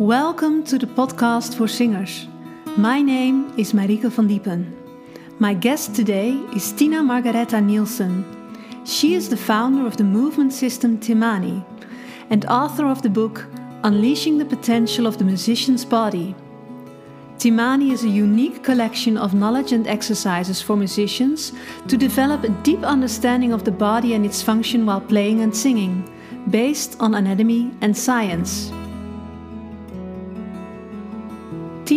Welcome to the podcast for singers. My name is Marike van Diepen. My guest today is Tina Margareta Nilssen. She is the founder of the movement system Timani and author of the book Unleashing the Potential of the Musician's Body. Timani is a unique collection of knowledge and exercises for musicians to develop a deep understanding of the body and its function while playing and singing, based on anatomy and science.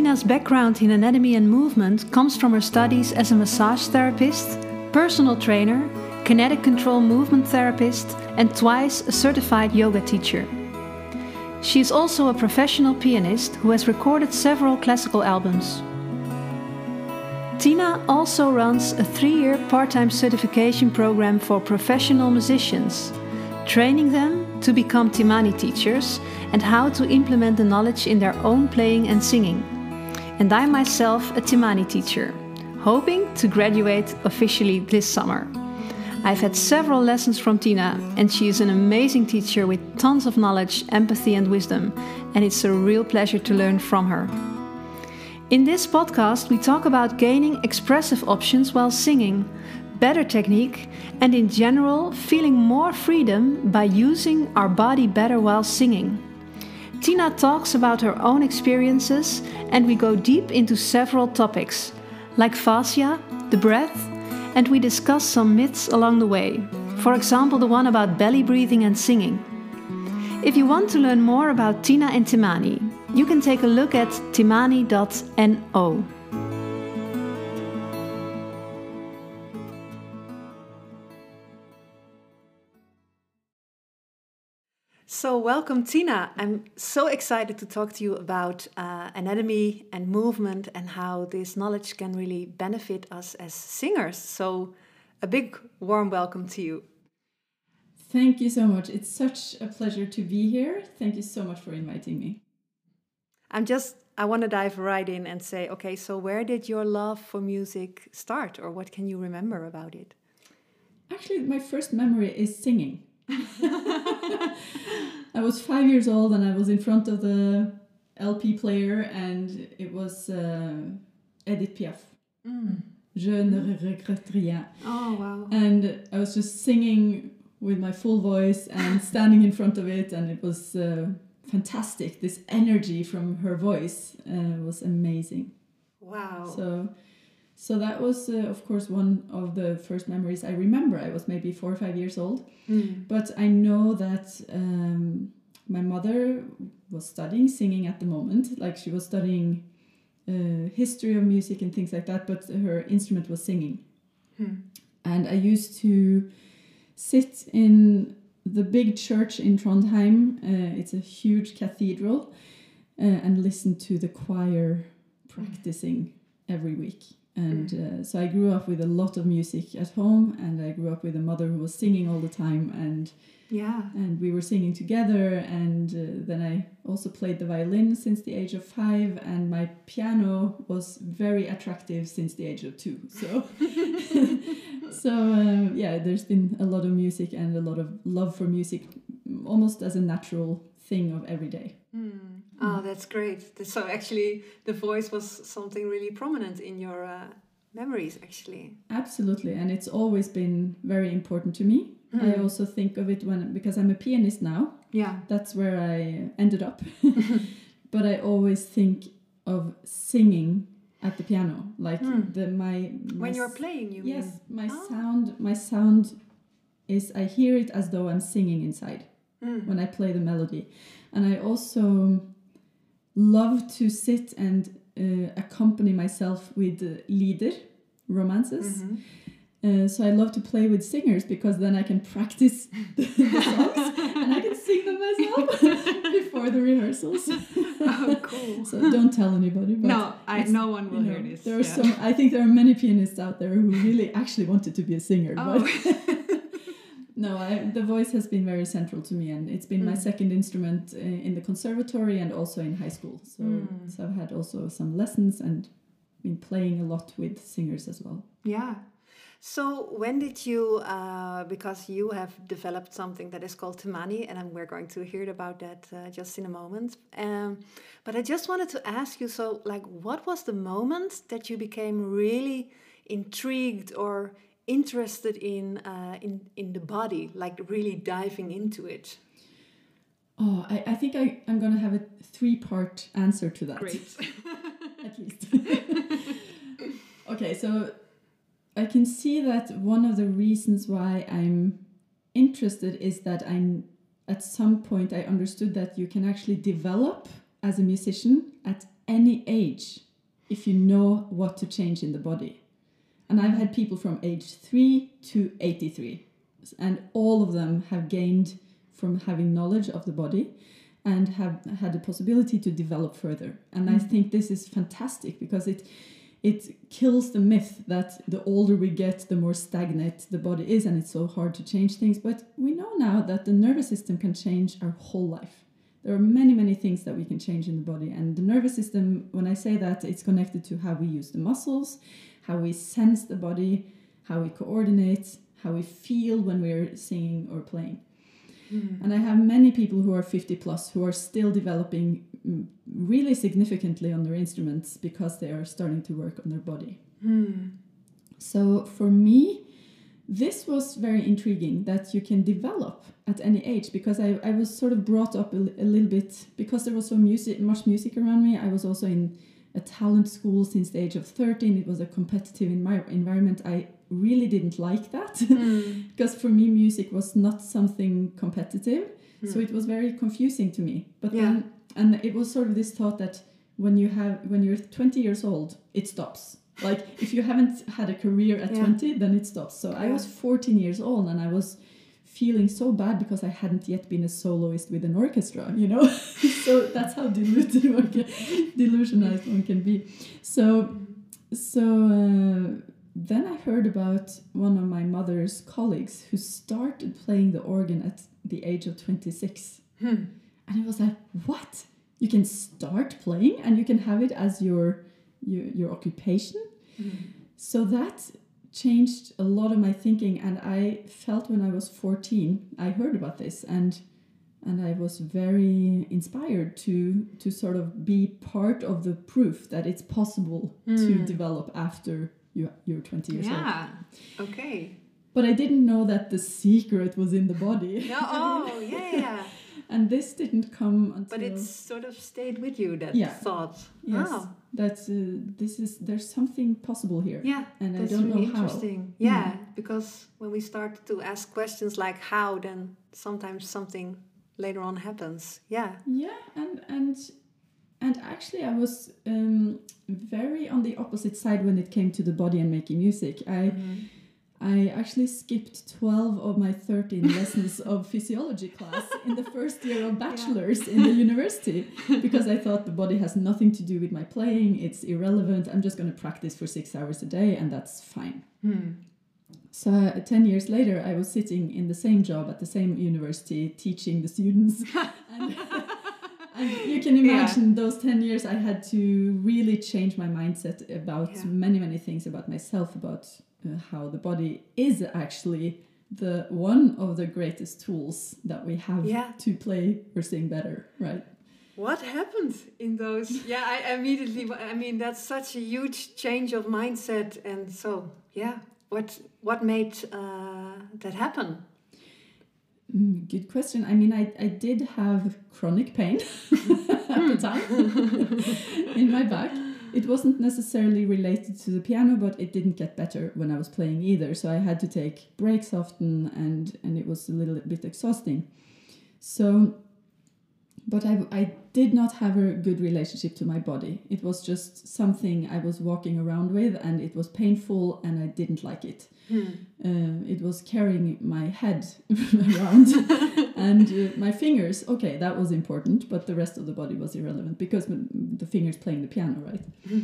Tina's background in anatomy and movement comes from her studies as a massage therapist, personal trainer, kinetic control movement therapist, and twice a certified yoga teacher. She is also a professional pianist who has recorded several classical albums. Tina also runs a three year part time certification program for professional musicians, training them to become Timani teachers and how to implement the knowledge in their own playing and singing and I myself a Timani teacher, hoping to graduate officially this summer. I've had several lessons from Tina, and she is an amazing teacher with tons of knowledge, empathy, and wisdom, and it's a real pleasure to learn from her. In this podcast, we talk about gaining expressive options while singing, better technique, and in general, feeling more freedom by using our body better while singing. Tina talks about her own experiences, and we go deep into several topics, like fascia, the breath, and we discuss some myths along the way. For example, the one about belly breathing and singing. If you want to learn more about Tina and Timani, you can take a look at timani.no. So, welcome, Tina. I'm so excited to talk to you about uh, anatomy and movement and how this knowledge can really benefit us as singers. So, a big warm welcome to you. Thank you so much. It's such a pleasure to be here. Thank you so much for inviting me. I'm just, I want to dive right in and say, okay, so where did your love for music start, or what can you remember about it? Actually, my first memory is singing. I was five years old and I was in front of the LP player and it was uh, Edith Piaf. Mm. Je ne regrette rien. Oh, wow. And I was just singing with my full voice and standing in front of it, and it was uh, fantastic. This energy from her voice uh, was amazing. Wow. So so that was, uh, of course, one of the first memories I remember. I was maybe four or five years old, mm. but I know that um, my mother was studying singing at the moment. Like she was studying uh, history of music and things like that, but her instrument was singing. Mm. And I used to sit in the big church in Trondheim. Uh, it's a huge cathedral, uh, and listen to the choir practicing every week. And mm. uh, so I grew up with a lot of music at home, and I grew up with a mother who was singing all the time, and yeah, and we were singing together. And uh, then I also played the violin since the age of five, and my piano was very attractive since the age of two. So, so um, yeah, there's been a lot of music and a lot of love for music, almost as a natural thing of every day. Mm. Oh, that's great. So actually, the voice was something really prominent in your uh, memories, actually. Absolutely, and it's always been very important to me. Mm. I also think of it when because I'm a pianist now. Yeah, that's where I ended up. but I always think of singing at the piano, like mm. the my, my when you're playing. You yes, mean? my oh. sound. My sound is I hear it as though I'm singing inside mm. when I play the melody, and I also love to sit and uh, accompany myself with uh, lieder, romances. Mm-hmm. Uh, so I love to play with singers because then I can practice the, songs and I can sing them myself before the rehearsals. oh, cool! so don't tell anybody. no, I, no one will you know, hear this. There are yeah. some. I think there are many pianists out there who really actually wanted to be a singer, oh. but no, I, the voice has been very central to me, and it's been mm. my second instrument uh, in the conservatory and also in high school. So, mm. so I've had also some lessons and been playing a lot with singers as well. Yeah. So when did you, uh, because you have developed something that is called Timani, and we're going to hear about that uh, just in a moment. Um, but I just wanted to ask you, so like, what was the moment that you became really intrigued or interested in uh, in in the body, like really diving into it? Oh, I, I think I, I'm going to have a three part answer to that. Great. At least. okay, so I can see that one of the reasons why I'm interested is that I'm at some point I understood that you can actually develop as a musician at any age if you know what to change in the body. And I've had people from age 3 to 83, and all of them have gained from having knowledge of the body and have had the possibility to develop further. And mm. I think this is fantastic because it it kills the myth that the older we get, the more stagnant the body is, and it's so hard to change things. But we know now that the nervous system can change our whole life. There are many, many things that we can change in the body. And the nervous system, when I say that, it's connected to how we use the muscles, how we sense the body, how we coordinate, how we feel when we're singing or playing. Mm. And I have many people who are 50 plus who are still developing mm, really significantly on their instruments because they are starting to work on their body. Mm. So for me, this was very intriguing that you can develop at any age because I, I was sort of brought up a, a little bit because there was so music much music around me. I was also in a talent school since the age of 13. It was a competitive environment. I really didn't like that mm. because for me music was not something competitive mm. so it was very confusing to me but yeah. then and it was sort of this thought that when you have when you're 20 years old it stops like if you haven't had a career at yeah. 20 then it stops so yeah. i was 14 years old and i was feeling so bad because i hadn't yet been a soloist with an orchestra you know so that's how deluded one can, delusionized one can be so so uh, then I heard about one of my mother's colleagues who started playing the organ at the age of 26. Hmm. And it was like, what? You can start playing and you can have it as your your, your occupation. Hmm. So that changed a lot of my thinking and I felt when I was 14 I heard about this and and I was very inspired to to sort of be part of the proof that it's possible mm. to hmm. develop after you you're 20 years yeah. old. Okay. But I didn't know that the secret was in the body. No, oh, yeah. and this didn't come until. But it sort of stayed with you that yeah. thought. Yes. Wow. That's uh, this is there's something possible here. Yeah. And I don't really know how. Interesting. Yeah, mm. because when we start to ask questions like how, then sometimes something later on happens. Yeah. Yeah, and and and actually i was um, very on the opposite side when it came to the body and making music i mm. I actually skipped 12 of my 13 lessons of physiology class in the first year of bachelor's yeah. in the university because i thought the body has nothing to do with my playing it's irrelevant i'm just going to practice for six hours a day and that's fine mm. So, uh, 10 years later, I was sitting in the same job at the same university teaching the students. and, you can imagine yeah. those 10 years I had to really change my mindset about yeah. many, many things about myself, about how the body is actually the one of the greatest tools that we have yeah. to play or sing better, right? What happened in those? Yeah, I immediately. I mean, that's such a huge change of mindset, and so yeah. What what made uh, that happen? Mm, good question. I mean, I, I did have chronic pain at the time in my back. It wasn't necessarily related to the piano, but it didn't get better when I was playing either. So I had to take breaks often, and, and it was a little bit exhausting. So but I, I did not have a good relationship to my body. It was just something I was walking around with, and it was painful, and I didn't like it. Hmm. Uh, it was carrying my head around, and uh, my fingers. Okay, that was important, but the rest of the body was irrelevant because the fingers playing the piano, right? Hmm.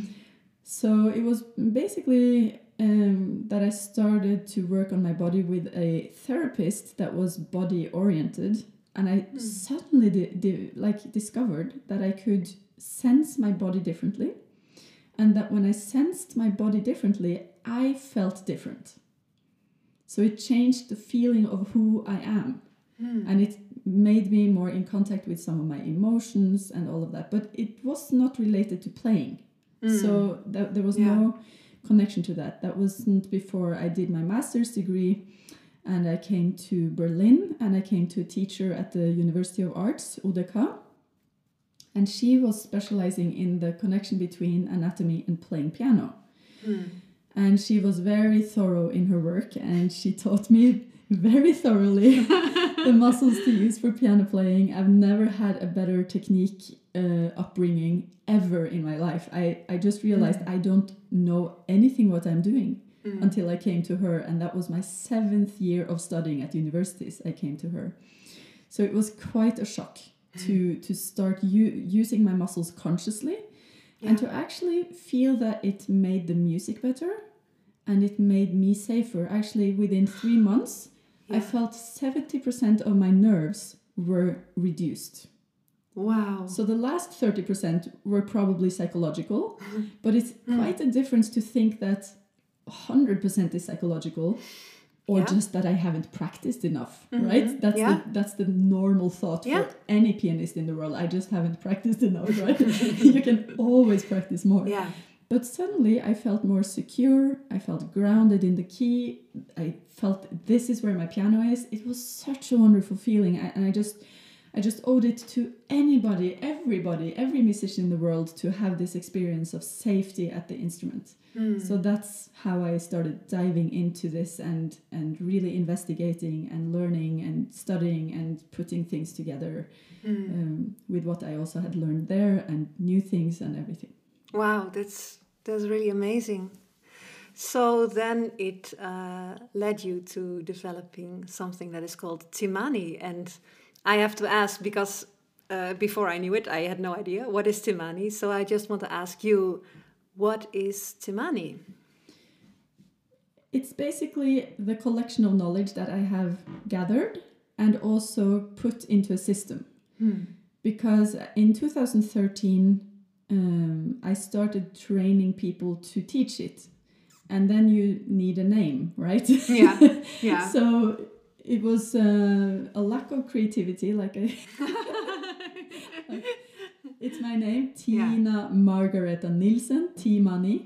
So it was basically um, that I started to work on my body with a therapist that was body oriented and I mm. suddenly di- di- like discovered that I could sense my body differently, and that when I sensed my body differently, I felt different. So it changed the feeling of who I am. Hmm. And it made me more in contact with some of my emotions and all of that. But it was not related to playing. So th- there was. Yeah. no connection to that. That wasn't before I did my master's degree and I came to Berlin and I came to a teacher at the University of Arts, UDK. And she was specializing in the connection between anatomy and playing piano. Hmm. And she was very thorough in her work and she taught me very thoroughly the muscles to use for piano playing. I've never had a better technique uh, upbringing ever in my life. I, I just realized I don't know anything what I'm doing Mm. until I came to her, and that was my seventh year of studying at universities. I came to her, so it was quite a shock to mm. to start u- using my muscles consciously, and to actually feel that it made the music better, and it made me safer. Actually, within three months, I felt seventy percent of my nerves were reduced. Wow. So the last 30% were probably psychological, but it's mm. quite a difference to think that 100% is psychological or Yeah. just that I haven't practiced enough, mm-hmm. right? That's Yeah. the that's the normal thought Yeah. for any pianist in the world. I just haven't practiced enough, right? you can always practice more. yeah. But suddenly I felt more secure. I felt grounded in the key. I felt this is where my piano is. It was such a wonderful feeling, I- and I just, I just owed it to anybody, everybody, every musician in the world to have this experience of safety at the instrument. So that's how I started diving into this and and really investigating and learning and studying and putting things together um, with what I also had learned there and new things and everything. Wow, that's that's really amazing. So then it uh, led you to developing something that is called Timani, and I have to ask because uh, before I knew it, I had no idea what is Timani. So I just want to ask you, what is Timani? It's basically the collection of knowledge that I have gathered and also put into a system. Because in 2013, um, I started training people to teach it. And then you need a name, right? Yeah, yeah. so it was uh, a lack of creativity, like I. It's my name, Yeah. Tina Margareta Nilssen, T Money.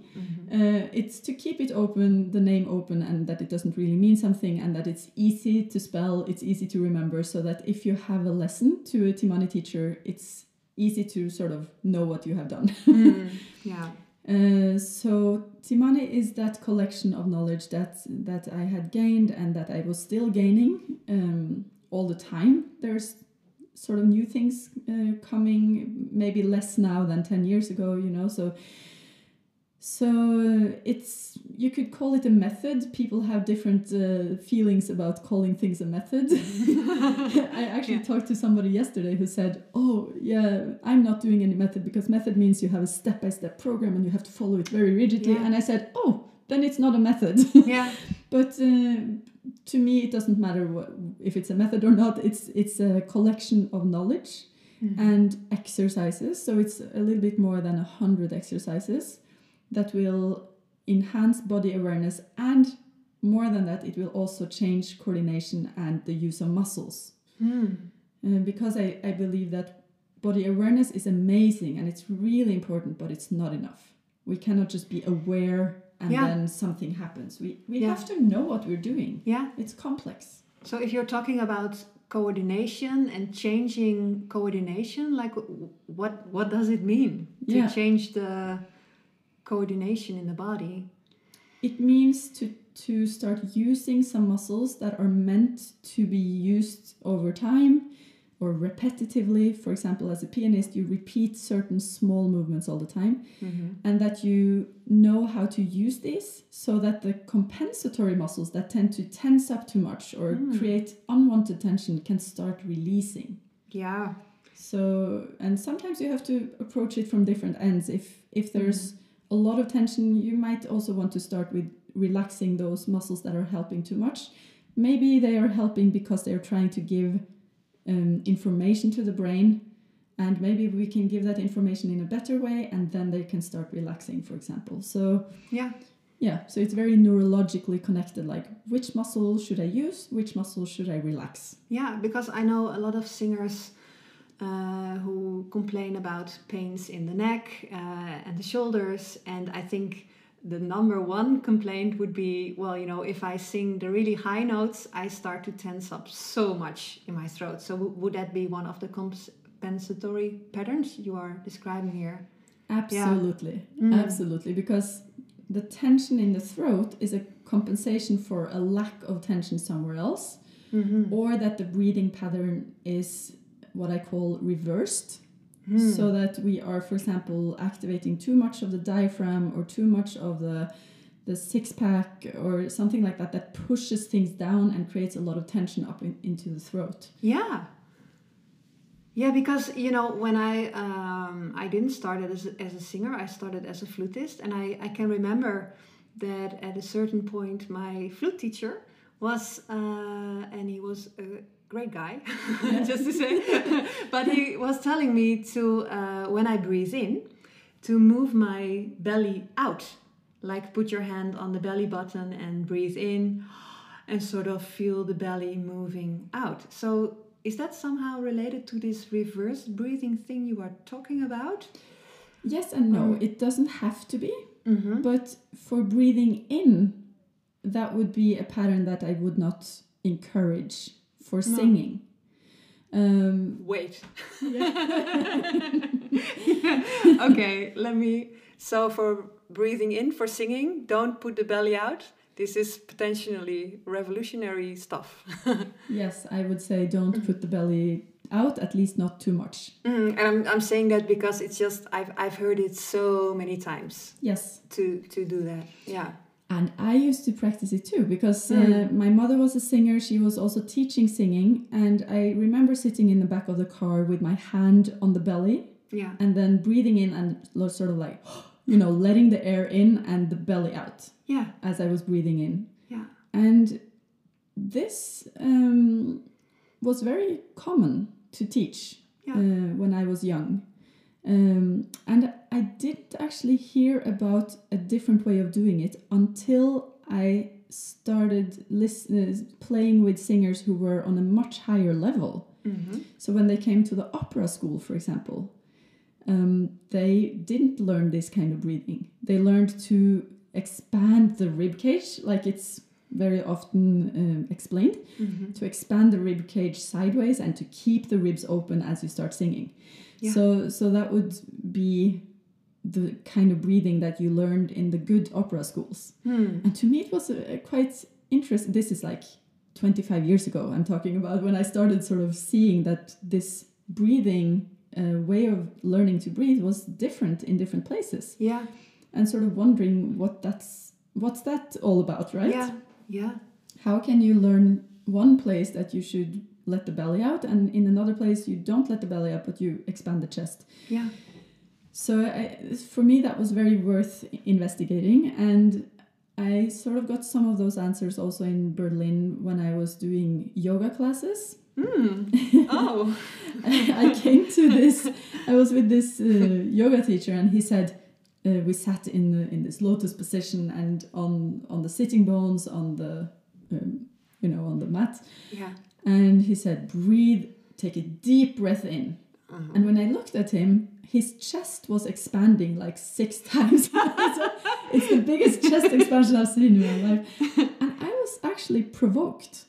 Uh, it's to keep it open, the name open, and that it doesn't really mean something, and that it's easy to spell, it's easy to remember, so that if you have a lesson to a Timani teacher, it's easy to sort of know what you have done. Yeah. Uh, so Timani is that collection of knowledge that that I had gained and that I was still gaining um, all the time. There's sort of new things uh, coming, maybe less now than ten years ago. You know, so so uh, it's you could call it a method. People have different uh, feelings about calling things a method. I actually Yeah. talked to somebody yesterday who said, "Oh, yeah, I'm not doing any method because method means you have a step-by-step program and you have to follow it very rigidly." Yeah. And I said, "Oh, then it's not a method." Yeah. but uh, to me, it doesn't matter what, if it's a method or not. It's it's a collection of knowledge and exercises. So it's a little bit more than a hundred exercises that will enhance body awareness and more than that, it will also change coordination and the use of muscles. Uh, because I, I believe that body awareness is amazing and it's really important, but it's not enough. We cannot just be aware and Yeah. then something happens. We, we Yeah. have to know what we're doing. Yeah. It's complex. So if you're talking about coordination and changing coordination, like what what does it mean to Yeah. change the coordination in the body? It means to to start using some muscles that are meant to be used over time or repetitively. For example, as a pianist, you repeat certain small movements all the time, mm-hmm. and that you know how to use these so that the compensatory muscles that tend to tense up too much or hmm. create unwanted tension can start releasing. Yeah. So, and sometimes you have to approach it from different ends. If if there's mm-hmm. a lot of tension, you might also want to start with relaxing those muscles that are helping too much. Maybe they are helping because they are trying to give um, information to the brain, and maybe we can give that information in a better way, and then they can start relaxing, for example. So, Yeah. yeah, so it's very neurologically connected. Like, which muscle should I use? Which muscle should I relax? Yeah, because I know a lot of singers uh, who complain about pains in the neck uh, and the shoulders, and I think the number one complaint would be well, you know, if I sing the really high notes, I start to tense up so much in my throat. So, would that be one of the compensatory patterns you are describing here? Absolutely, Yeah. Mm. absolutely, because the tension in the throat is a compensation for a lack of tension somewhere else, Mm-hmm. or that the breathing pattern is what I call reversed. Hmm. So that we are, for example, activating too much of the diaphragm or too much of the the six pack or something like that that pushes things down and creates a lot of tension up in, into the throat. Yeah. Yeah, because you know when I um, I didn't start as a, as a singer, I started as a flutist, and I, I can remember that at a certain point my flute teacher was uh, and he was a great guy, just to say, but he was telling me to uh, when I breathe in to move my belly out, like put your hand on the belly button and breathe in and sort of feel the belly moving out. So, is that somehow related to this reverse breathing thing you are talking about? Yes and no, Mm. it doesn't have to be, Mm-hmm. but for breathing in, that would be a pattern that I would not encourage for singing. Um, Wait. okay, let me. So, for breathing in, for singing, don't put the belly out. This is potentially revolutionary stuff. yes, I would say don't put the belly out, at least not too much. Mm, and I'm, I'm saying that because it's just, I've, I've heard it so many times Yes. to, to do that. Yeah. And I used to practice it too because uh, Mm. my mother was a singer. She was also teaching singing. And I remember sitting in the back of the car with my hand on the belly Yeah. and then breathing in and sort of like, you know, letting the air in and the belly out Yeah. as I was breathing in. Yeah. And this um, was very common to teach Yeah. uh, when I was young. Um, and I didn't actually hear about a different way of doing it until I started listen, playing with singers who were on a much higher level. Mm-hmm. So when they came to the opera school, for example, um, they didn't learn this kind of breathing. They learned to expand the rib cage, like it's very often um, explained, Mm-hmm. to expand the rib cage sideways and to keep the ribs open as you start singing. Yeah. So, so that would be the kind of breathing that you learned in the good opera schools. Hmm. And to me, it was a, a quite interesting. This is like 25 years ago. I'm talking about when I started sort of seeing that this breathing uh, way of learning to breathe was different in different places, Yeah. and sort of wondering what that's what's that all about, right? Yeah. Yeah. How can you learn one place that you should let the belly out, and in another place you don't let the belly out, but you expand the chest? Yeah. So I, for me, that was very worth investigating, and I sort of got some of those answers also in Berlin when I was doing yoga classes. Hmm. Oh. I came to this. I was with this uh, yoga teacher, and he said uh, we sat in the, in this lotus position and on on the sitting bones on the um, you know on the mat, Yeah. And he said breathe, take a deep breath in, Uh-huh. and when I looked at him, his chest was expanding like six times. It's the biggest chest expansion I've seen in my life. And I was actually provoked.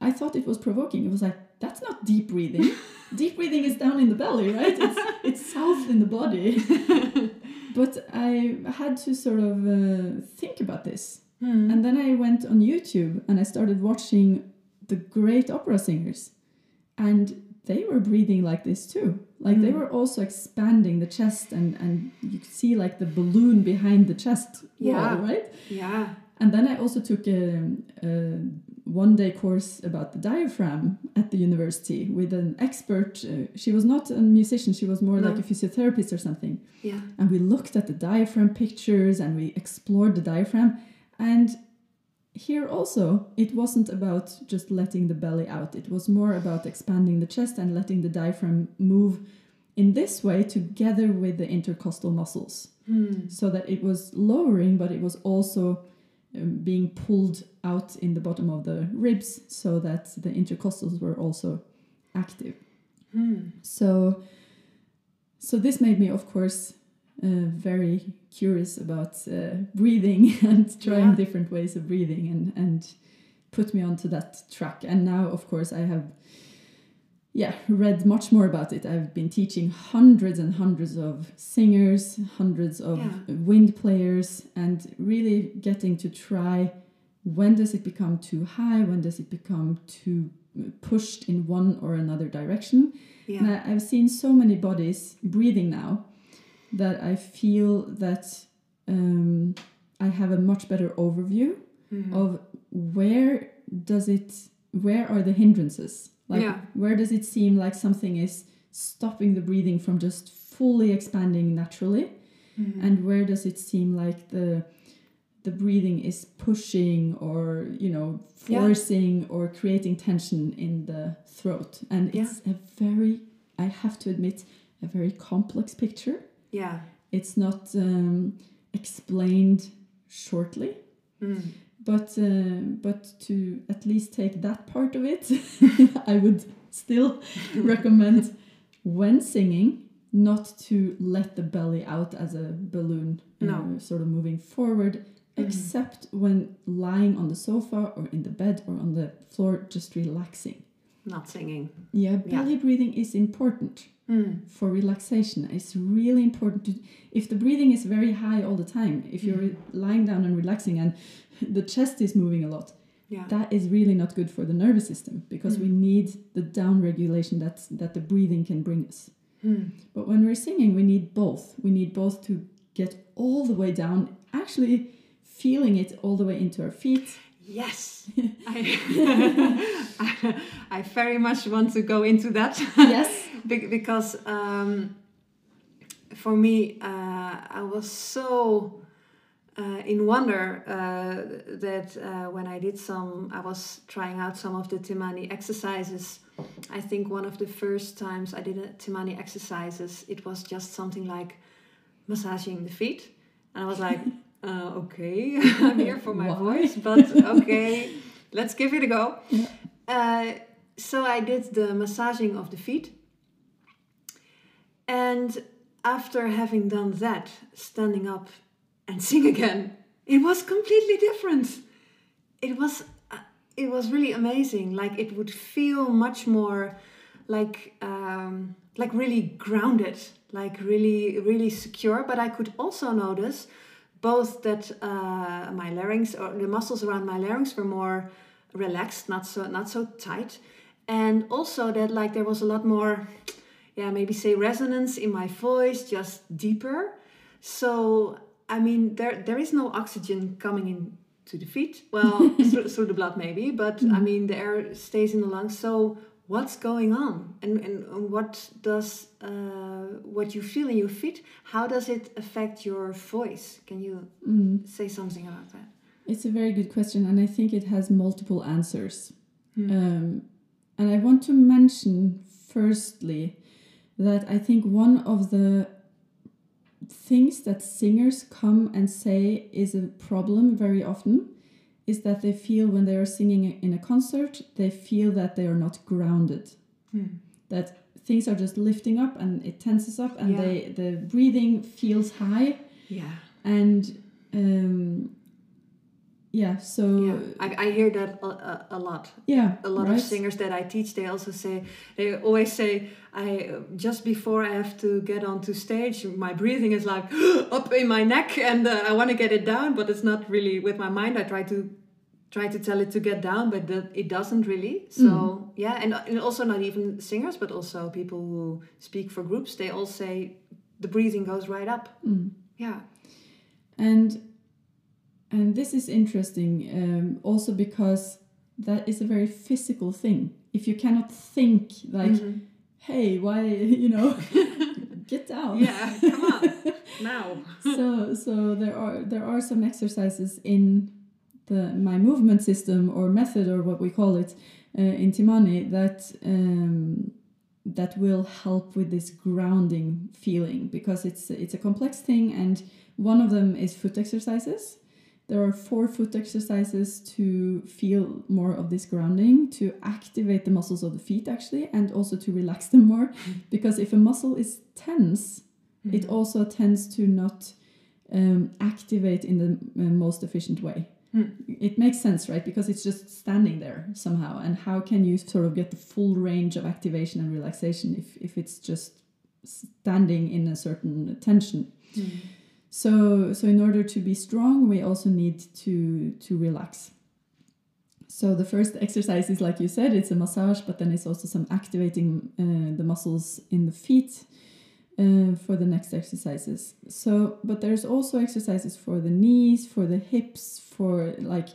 I thought it was provoking. It was like, that's not deep breathing. deep breathing is down in the belly, right? It's, it's south in the body. but I had to sort of uh, think about this. Hmm. And then I went on YouTube and I started watching the great opera singers. And they were breathing like this too. Like they Mm. were also expanding the chest and, and you could see like the balloon behind the chest wall, Yeah. right? Yeah. And then I also took a, a one day course about the diaphragm at the university with an expert. Uh, she was not a musician, she was more No. like a physiotherapist or something Yeah. and we looked at the diaphragm pictures and we explored the diaphragm and here also it wasn't about just letting the belly out it was more about expanding the chest and letting the diaphragm move in this way together with the intercostal muscles Hmm. so that it was lowering but it was also um, being pulled out in the bottom of the ribs so that the intercostals were also active Hmm. so so this made me of course uh, very curious about uh, breathing and trying Yeah. different ways of breathing and and put me onto that track and now of course i have yeah read much more about it i've been teaching hundreds and hundreds of singers hundreds of Yeah. wind players and really getting to try when does it become too high when does it become too pushed in one or another direction Yeah. and I, I've seen so many bodies breathing now that I feel that um, I have a much better overview Mhm. of where does it, where are the hindrances? Like Yeah. where does it seem like something is stopping the breathing from just fully expanding naturally, Mhm. and where does it seem like the the breathing is pushing or you know Yeah. forcing or creating tension in the throat and Yeah. it's a very i have to admit a very complex picture yeah. it's not um, explained shortly Mm. but uh, but to at least take that part of it i would still recommend when singing not to let the belly out as a balloon uh, No. sort of moving forward Mhm. except when lying on the sofa or in the bed or on the floor just relaxing Not singing. yeah Yeah. belly breathing is important Mm. for relaxation it's really important to if the breathing is very high all the time if you're Mhm. lying down and relaxing and the chest is moving a lot Yeah. that is really not good for the nervous system because we Mm. need the down regulation that that the breathing can bring us Mm. but when we're singing we need both we need both to get all the way down actually feeling it all the way into our feet Yes. I, I, very much want to go into that. yes Be- because um, for me, uh, I was so uh, in wonder uh, that uh, when I did some, I was trying out some of the Timani exercises. I think one of the first times I did a Timani exercises, it was just something like massaging the feet, and I was like, uh, okay, I'm here for my Why? voice, but okay, let's give it a go. Uh, so I did the massaging of the feet. And after having done that, standing up and sing again, it was completely different. It was uh, it was really amazing. Like it would feel much more like um, like really grounded, like really really secure. But I could also notice both that uh, my larynx or the muscles around my larynx were more relaxed, not so not so tight, and also that like there was a lot more, yeah, maybe say resonance in my voice, just deeper. So I mean, there there is no oxygen coming in to the feet. Well, through, through the blood maybe, but I mean the air stays in the lungs. So what's going on, and and what does uh, what you feel in your feet? How does it affect your voice? Can you Mm. say something about that? It's a very good question, and I think it has multiple answers. Hmm. Um, and I want to mention firstly that I think one of the things that singers come and say is a problem very often is that they feel when they are singing in a concert, they feel that they are not grounded. Hmm. That things are just lifting up and it tenses up, and Yeah. they the breathing feels high, Yeah. and um, yeah, so Yeah, I, I hear that a, a, a lot. yeah, A lot right? of singers that I teach, they also say they always say, "I just before I have to get onto stage, my breathing is like up in my neck, and uh, I want to get it down, but it's not really with my mind. I try to try to tell it to get down, but that it doesn't really. So Mm. yeah, and, and also not even singers, but also people who speak for groups, they all say the breathing goes right up. Mm. Yeah. and and this is interesting um, also because that is a very physical thing if you cannot think like Mhm. hey why you know get down Yeah, come on now. so so there are there are some exercises in the my movement system or method or what we call it uh, in Timani that um, that will help with this grounding feeling because it's it's a complex thing and one of them is foot exercises there are four foot exercises to feel more of this grounding to activate the muscles of the feet actually and also to relax them more because if a muscle is tense it also tends to not um, activate in the uh, most efficient way Hmm. it makes sense, right? Because it's just standing there somehow. And how can you sort of get the full range of activation and relaxation if, if it's just standing in a certain tension? So, so in order to be strong, we also need to to relax. So the first exercise is like you said, it's a massage, but then it's also some activating uh, the muscles in the feet uh, for the next exercises. So, but there's also exercises for the knees, for the hips, for like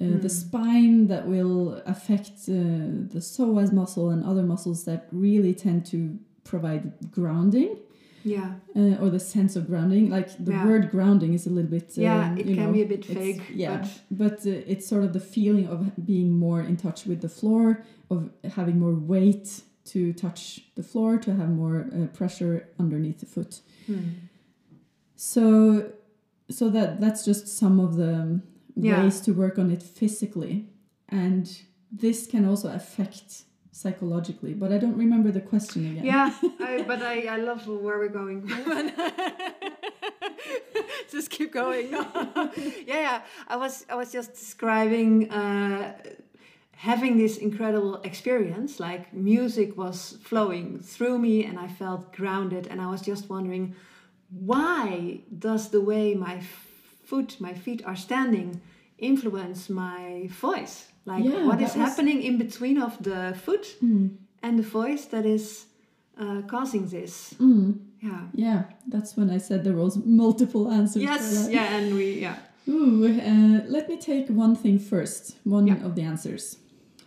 uh, the Mm. spine that will affect uh, the psoas muscle and other muscles that really tend to provide grounding Yeah. uh, or the sense of grounding. Like the Yeah. word grounding is a little bit. Yeah, um, it you can know, be a bit vague, Yeah, but- but, uh, it's sort of the feeling of being more in touch with the floor, of having more weight to touch the floor, to have more uh, pressure underneath the foot. Hmm. So, so that that's just some of the Yeah. ways to work on it physically, and this can also affect psychologically. But I don't remember the question again. Yeah, I, but I, I love where we're going. just keep going. yeah, yeah. I was I was just describing uh, having this incredible experience. Like music was flowing through me, and I felt grounded. And I was just wondering, why does the way my foot, my feet are standing, influence my voice? Like, Yeah, what is happening in between of the foot Hmm. and the voice that is uh, causing this. Mm. Yeah. Yeah, that's when I said there was multiple answers. Yes. Yeah. And we. Yeah. Ooh, uh, let me take one thing first, one Yeah. of the answers.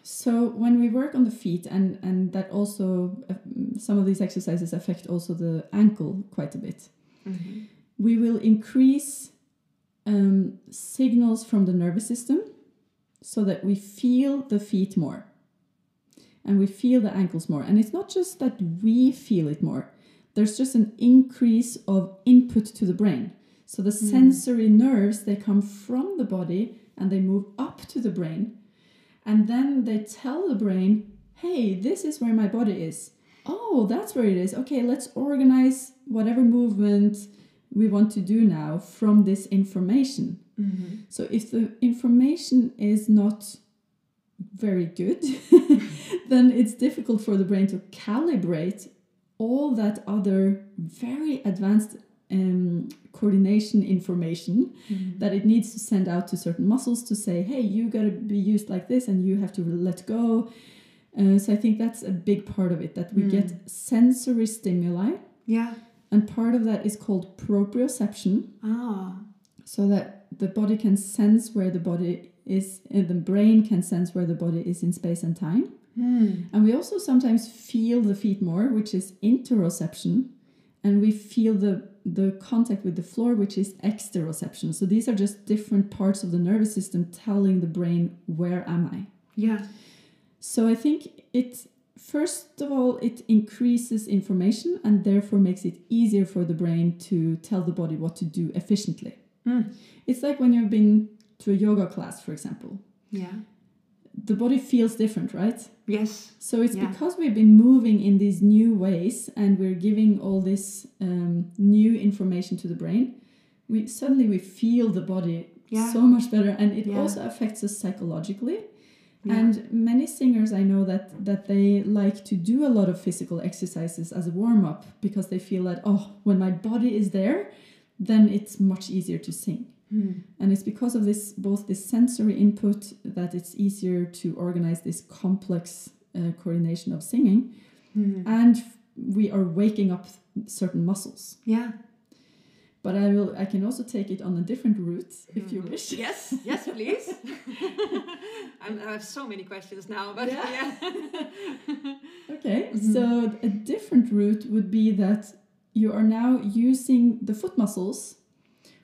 So when we work on the feet, and and that also uh, some of these exercises affect also the ankle quite a bit. Mm-hmm. We will increase um, signals from the nervous system, so that we feel the feet more, and we feel the ankles more. And it's not just that we feel it more. There's just an increase of input to the brain. So the hmm. sensory nerves they come from the body and they move up to the brain and then they tell the brain, "Hey, this is where my body is. Oh, that's where it is. Okay, let's organize whatever movement we want to do now from this information." Mm-hmm. So if the information is not very good, then it's difficult for the brain to calibrate all that other very advanced um, coordination information that it needs to send out to certain muscles to say, hey, you got to be used like this and you have to let go. Uh, so I think that's a big part of it that we get sensory stimuli, Yeah. and part of that is called proprioception Ah. so that the body can sense where the body is and the brain can sense where the body is in space and time Hmm. and we also sometimes feel the feet more which is interoception and we feel the the contact with the floor which is exteroception so these are just different parts of the nervous system telling the brain where am i Yeah. so I think it first of all it increases information and therefore makes it easier for the brain to tell the body what to do efficiently. Hmm. It's like when you've been to a yoga class, for example. Yeah. The body feels different, right? Yes. So it's Yeah. because we've been moving in these new ways and we're giving all this um, new information to the brain. We suddenly we feel the body Yeah. so much better, and it Yeah. also affects us psychologically. Yeah. And many singers I know that that they like to do a lot of physical exercises as a warm up because they feel that oh, when my body is there, then it's much easier to sing. Hmm. And it's because of this both this sensory input that it's easier to organize this complex uh, coordination of singing, Hmm. and we are waking up certain muscles. Yeah. But I will I can also take it on a different route if you Mhm. wish. Yes. Yes, please. I have so many questions now, but Yeah. yeah. Okay, Mhm. so a different route would be that you are now using the foot muscles,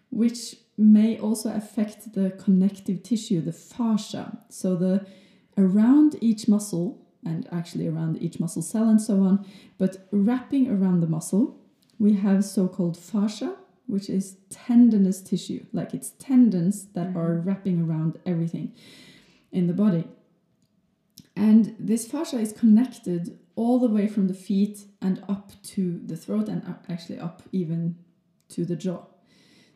which may also affect the connective tissue, the fascia. So the around each muscle, and actually around each muscle cell and so on. But wrapping around the muscle, we have so called fascia, which is tendinous tissue, like it's tendons that Mhm. are wrapping around everything in the body. And this fascia is connected all the way from the feet and up to the throat, and up- actually up even to the jaw.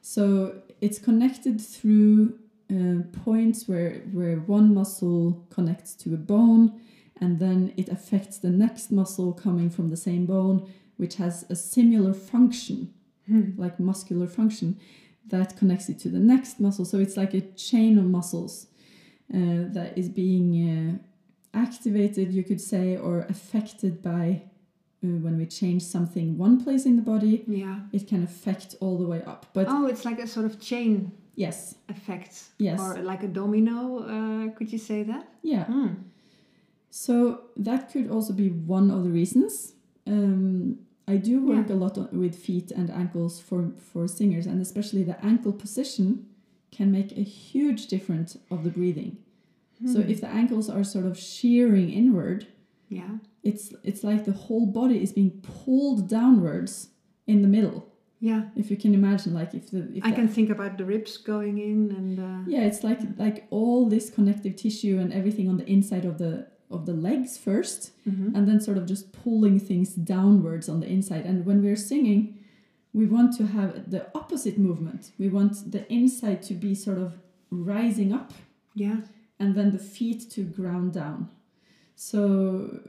So it's connected through uh, points where where one muscle connects to a bone, and then it affects the next muscle coming from the same bone, which has a similar function Hmm. like muscular function that connects it to the next muscle. So it's like a chain of muscles uh, that is being uh, activated, you could say, or affected by uh, when we change something one place in the body. Yeah. It can affect all the way up. But Oh, it's like a sort of chain yes, effect. Yes. Or like a domino. Uh, could you say that? yeah. Hmm. So that could also be one of the reasons. Um, I do work Yeah. a lot on, with feet and ankles for, for singers, and especially the ankle position can make a huge difference of the breathing. So Hmm. if the ankles are sort of shearing inward, Yeah. it's it's like the whole body is being pulled downwards in the middle. Yeah. If you can imagine, like if the if I the- can think about the ribs going in and. Uh, yeah, it's like like all this connective tissue and everything on the inside of the of the legs first, mhm. and then sort of just pulling things downwards on the inside. And when we're singing, we want to have the opposite movement. We want the inside to be sort of rising up Yeah. And then the feet to ground down. So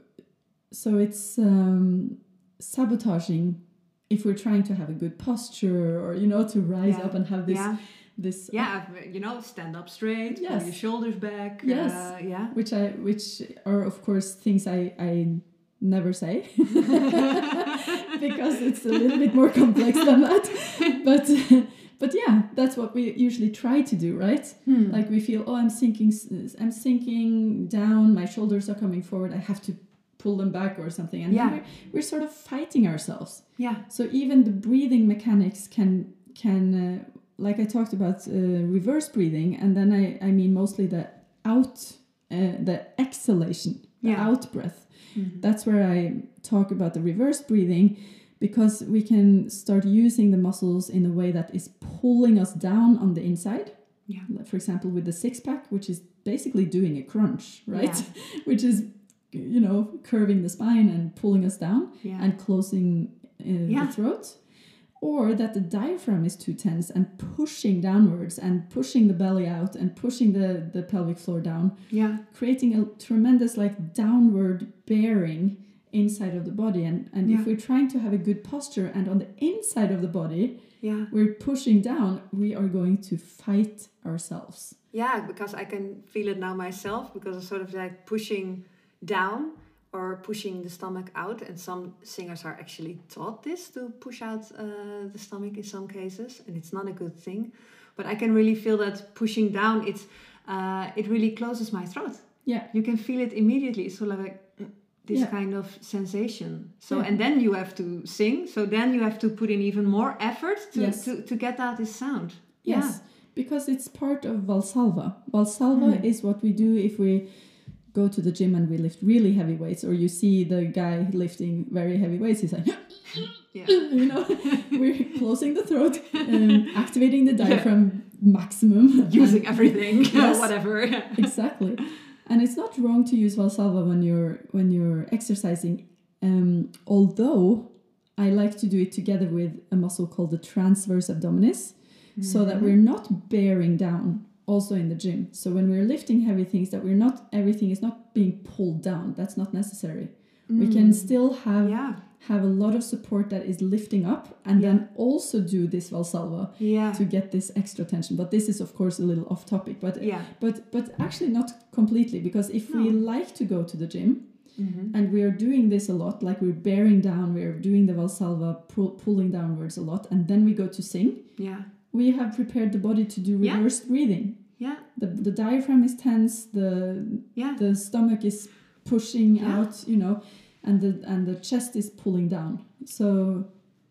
so it's um, sabotaging if we're trying to have a good posture or you know to rise Yeah. up and have this yeah. this Yeah. You know, stand up straight. Yes. your shoulders back. Yes. Uh, yeah. which I which are of course things I I never say because it's a little bit more complex than that but but yeah that's what we usually try to do right Hmm. like we feel oh i'm sinking i'm sinking down my shoulders are coming forward i have to pull them back or something and then Yeah. we're, we're sort of fighting ourselves yeah. so even the breathing mechanics can can uh, like i talked about uh, reverse breathing and then i i mean mostly the out uh, the exhalation the Yeah. out breath Mhm. that's where I talk about the reverse breathing because we can start using the muscles in a way that is pulling us down on the inside. Yeah. For example, with the six pack, which is basically doing a crunch, right? Yeah. which is, you know, curving the spine and pulling us down Yeah. and closing uh, Yeah. the throat. Or that the diaphragm is too tense and pushing downwards and pushing the belly out and pushing the, the pelvic floor down yeah. creating a tremendous like downward bearing inside of the body and and Yeah. if we're trying to have a good posture and on the inside of the body Yeah. we're pushing down we are going to fight ourselves Yeah, because I can feel it now myself because it's sort of like pushing down or pushing the stomach out. And some singers are actually taught this to push out uh, the stomach in some cases, and it's not a good thing. But I can really feel that pushing down, it's uh, it really closes my throat. Yeah. you can feel it immediately. So like this Yeah. kind of sensation. So Yeah. and then you have to sing. So then you have to put in even more effort to Yes. to, to get out this sound. yes because it's part of valsalva valsalva Mm. is what we do if we go to the gym and we lift really heavy weights or you see the guy lifting very heavy weights he's like Yeah. you know we're closing the throat um, activating the diaphragm maximum using everything, Yes. whatever. exactly and it's not wrong to use valsalva when you're when you're exercising. Um, although i like to do it together with a muscle called the transverse abdominis so that we're not bearing down also in the gym. So when we're lifting heavy things that we're not everything is not being pulled down. That's not necessary we can still have Yeah, have a lot of support that is lifting up and then also do this valsalva yeah, to get this extra tension but this is of course a little off topic but yeah. but but actually not completely because if we like to go to the gym Mm-hmm. and we are doing this a lot like we're bearing down we're doing the valsalva pull, pulling downwards a lot and then we go to sing Yeah, we have prepared the body to do Yeah. reversed breathing. Yeah, the, the diaphragm is tense the yeah, the stomach is pushing Yeah. out you know and the and the chest is pulling down so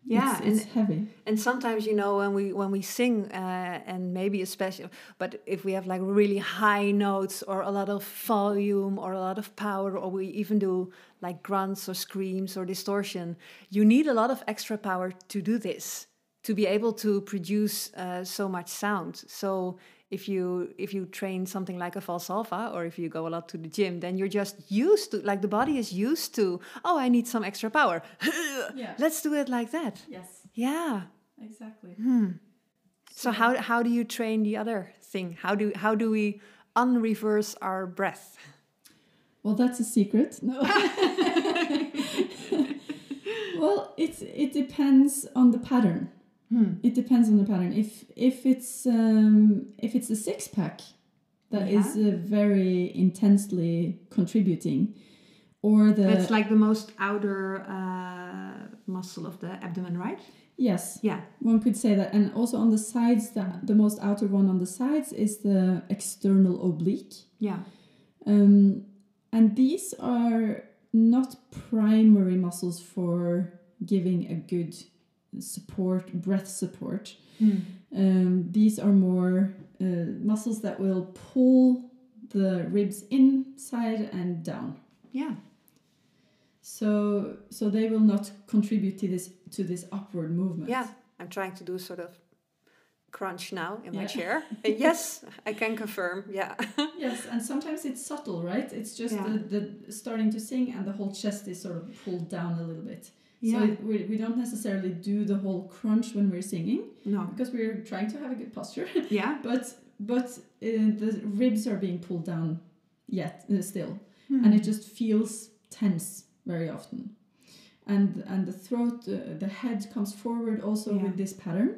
Yeah, it's, it's and- heavy. And sometimes, you know, when we when we sing, uh, and maybe especially, but if we have like really high notes or a lot of volume or a lot of power, or we even do like grunts or screams or distortion, you need a lot of extra power to do this to be able to produce uh, so much sound. So if you if you train something like a valsalva or if you go a lot to the gym, then you're just used to like the body is used to. Oh, I need some extra power. Yeah. Let's do it like that. Yes, Yeah. exactly. Hmm. So how how do you train the other thing? How do how do we unreverse our breath? Well, that's a secret. No. well, it's it depends on the pattern. It depends on the pattern. If if it's um, if it's a six pack that is uh, very intensely contributing, or the That's like the most outer uh, muscle of the abdomen, right? yes, Yeah. one could say that, and also on the sides, the the most outer one on the sides is the external oblique. Yeah. Um, and these are not primary muscles for giving a good support, breath support. Um, these are more uh, muscles that will pull the ribs inside and down. Yeah. So, so they will not contribute to this to this upward movement. Yeah. I'm trying to do sort of crunch now in my Yeah. chair. Uh, yes, I can confirm. Yeah. Yes, and sometimes it's subtle, right? It's just Yeah. the, the starting to sing and the whole chest is sort of pulled down a little bit. Yeah. So we, we don't necessarily do the whole crunch when we're singing no. because we're trying to have a good posture. Yeah. but but uh, the ribs are being pulled down yet uh, still, Hmm. and it just feels tense very often. And and the throat, uh, the head comes forward also Yeah. with this pattern.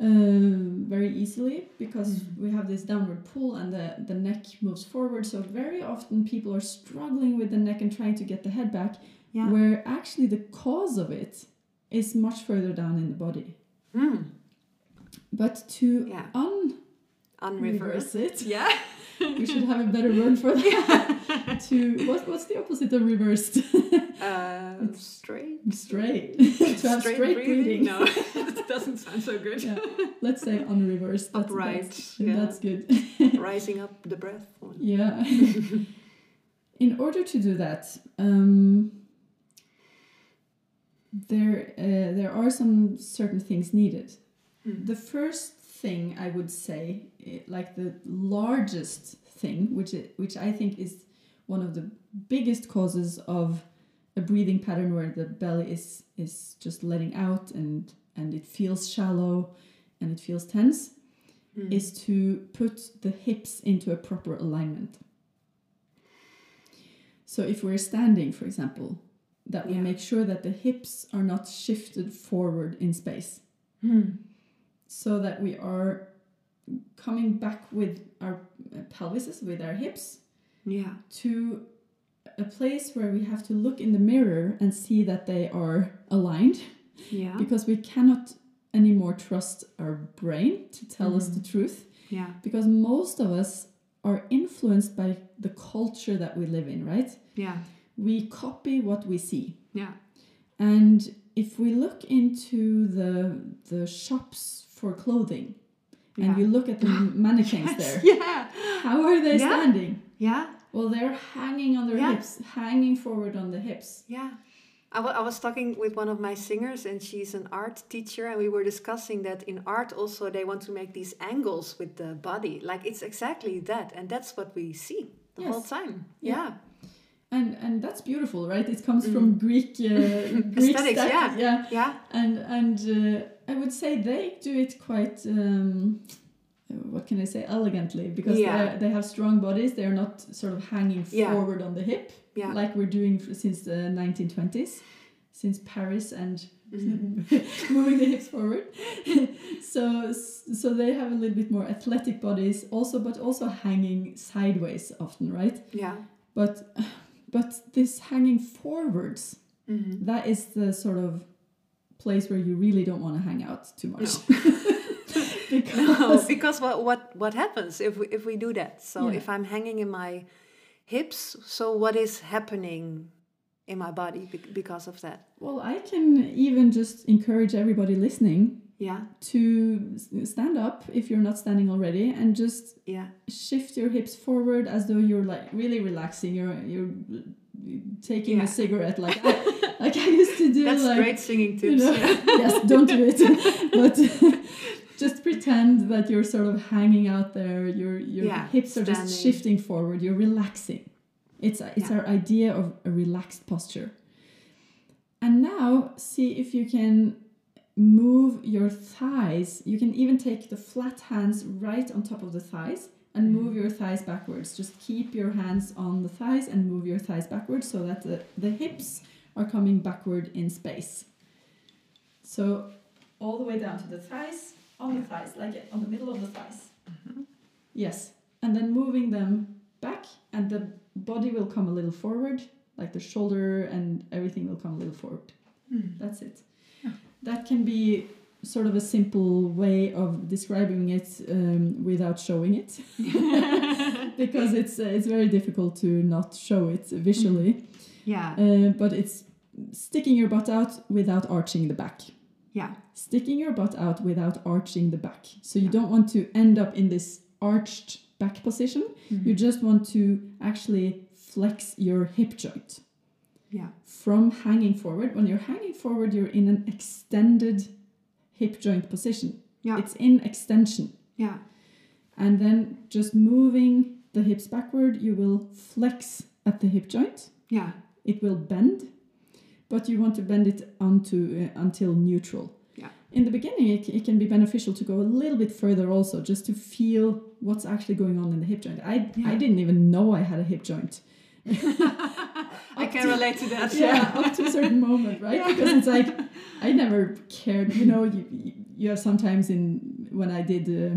Um, very easily because Mm-hmm. we have this downward pull and the, the neck moves forward. So, very often people are struggling with the neck and trying to get the head back, Yeah. where actually the cause of it is much further down in the body. Mm. But to Yeah. un Unreverse. it, Yeah. we should have a better word for that. to what, what's the opposite of reversed? Uh, straight. straight. to have straight, breathing. No, it doesn't sound so good. Yeah. Let's say unreversed. That's, Upright, That's, yeah. that's good. Rising up the breath. Yeah. In order to do that, um, there uh, there are some certain things needed. Hmm. The first thing I would say, eh, like the largest thing, which i which I think is one of the biggest causes of a breathing pattern where the belly is is just letting out and and it feels shallow and it feels tense Hmm. is to put the hips into a proper alignment. So if we're standing, for example, that we Yeah. make sure that the hips are not shifted forward in space, Hmm. so that we are coming back with our pelvises, with our hips, Yeah. to a place where we have to look in the mirror and see that they are aligned Yeah. because we cannot anymore trust our brain to tell us the truth Yeah. because most of us are influenced by the culture that we live in, right? Yeah. We copy what we see. Yeah. And if we look into the the shops for clothing Yeah. and you look at the mannequins there, Yeah. how are they Yeah. standing? Yeah. Well, they're hanging on their Yeah. hips, hanging forward on the hips. Yeah. I I was talking with one of my singers, and she's an art teacher, and we were discussing that in art also they want to make these angles with the body. Like it's exactly that, and that's what we see the whole time. Yeah. Yeah. And and that's beautiful, right? It comes from Greek uh, Greek Mm. Aesthetics, style- yeah. yeah. Yeah. and and uh, I would say they do it quite. Um, what can I say? Elegantly, because Yeah. they have strong bodies. They're not sort of hanging Yeah. forward on the hip Yeah. like we're doing since the 1920s, since Paris and Mm-hmm. moving the hips forward. so so they have a little bit more athletic bodies, also, but also hanging sideways often, right? Yeah. But but this hanging forwards Mhm. that is the sort of place where you really don't want to hang out too much. because No, because what what what happens if we, if we do that? So Yeah. if I'm hanging in my hips, so what is happening in my body bec- because of that. Well, I can even just encourage everybody listening Yeah, to stand up if you're not standing already and just yeah, shift your hips forward as though you're like really relaxing. You're you're taking Yeah. a cigarette like I, like I used to do. that's like, great singing you tips. know, yeah. yes, don't do it. but just pretend that you're sort of hanging out there. Your your Yeah, hips are just shifting forward. You're relaxing. It's it's our idea of a relaxed posture. And now see if you can move your thighs. You can even take the flat hands right on top of the thighs and move mm-hmm. your thighs backwards. Just keep your hands on the thighs and move your thighs backwards so that the, the hips are coming backward in space. So all the way down to the thighs, on the thighs, like on the middle of the thighs. Mm-hmm. Yes. And then moving them back, and the body will come a little forward, like the shoulder and everything will come a little forward. Hmm. That's it. That can be sort of a simple way of describing it um, without showing it, because it's uh, it's very difficult to not show it visually. Yeah, Uh, but it's sticking your butt out without arching the back. yeah, Sticking your butt out without arching the back. So you don't want to end up in this arched back position. Mm-hmm. You just want to actually flex your hip joint yeah, from hanging forward. When you're hanging forward, you're in an extended hip joint position. Yeah. It's in extension. yeah, And then just moving the hips backward, you will flex at the hip joint. yeah, It will bend, but you want to bend it onto uh, until neutral. Yeah. In the beginning, it, it can be beneficial to go a little bit further also, just to feel what's actually going on in the hip joint. I, I didn't even know I had a hip joint. I can relate to that. yeah, up to a certain moment, right? Because it's like I never cared. You know, you you- you have sometimes in when I did uh,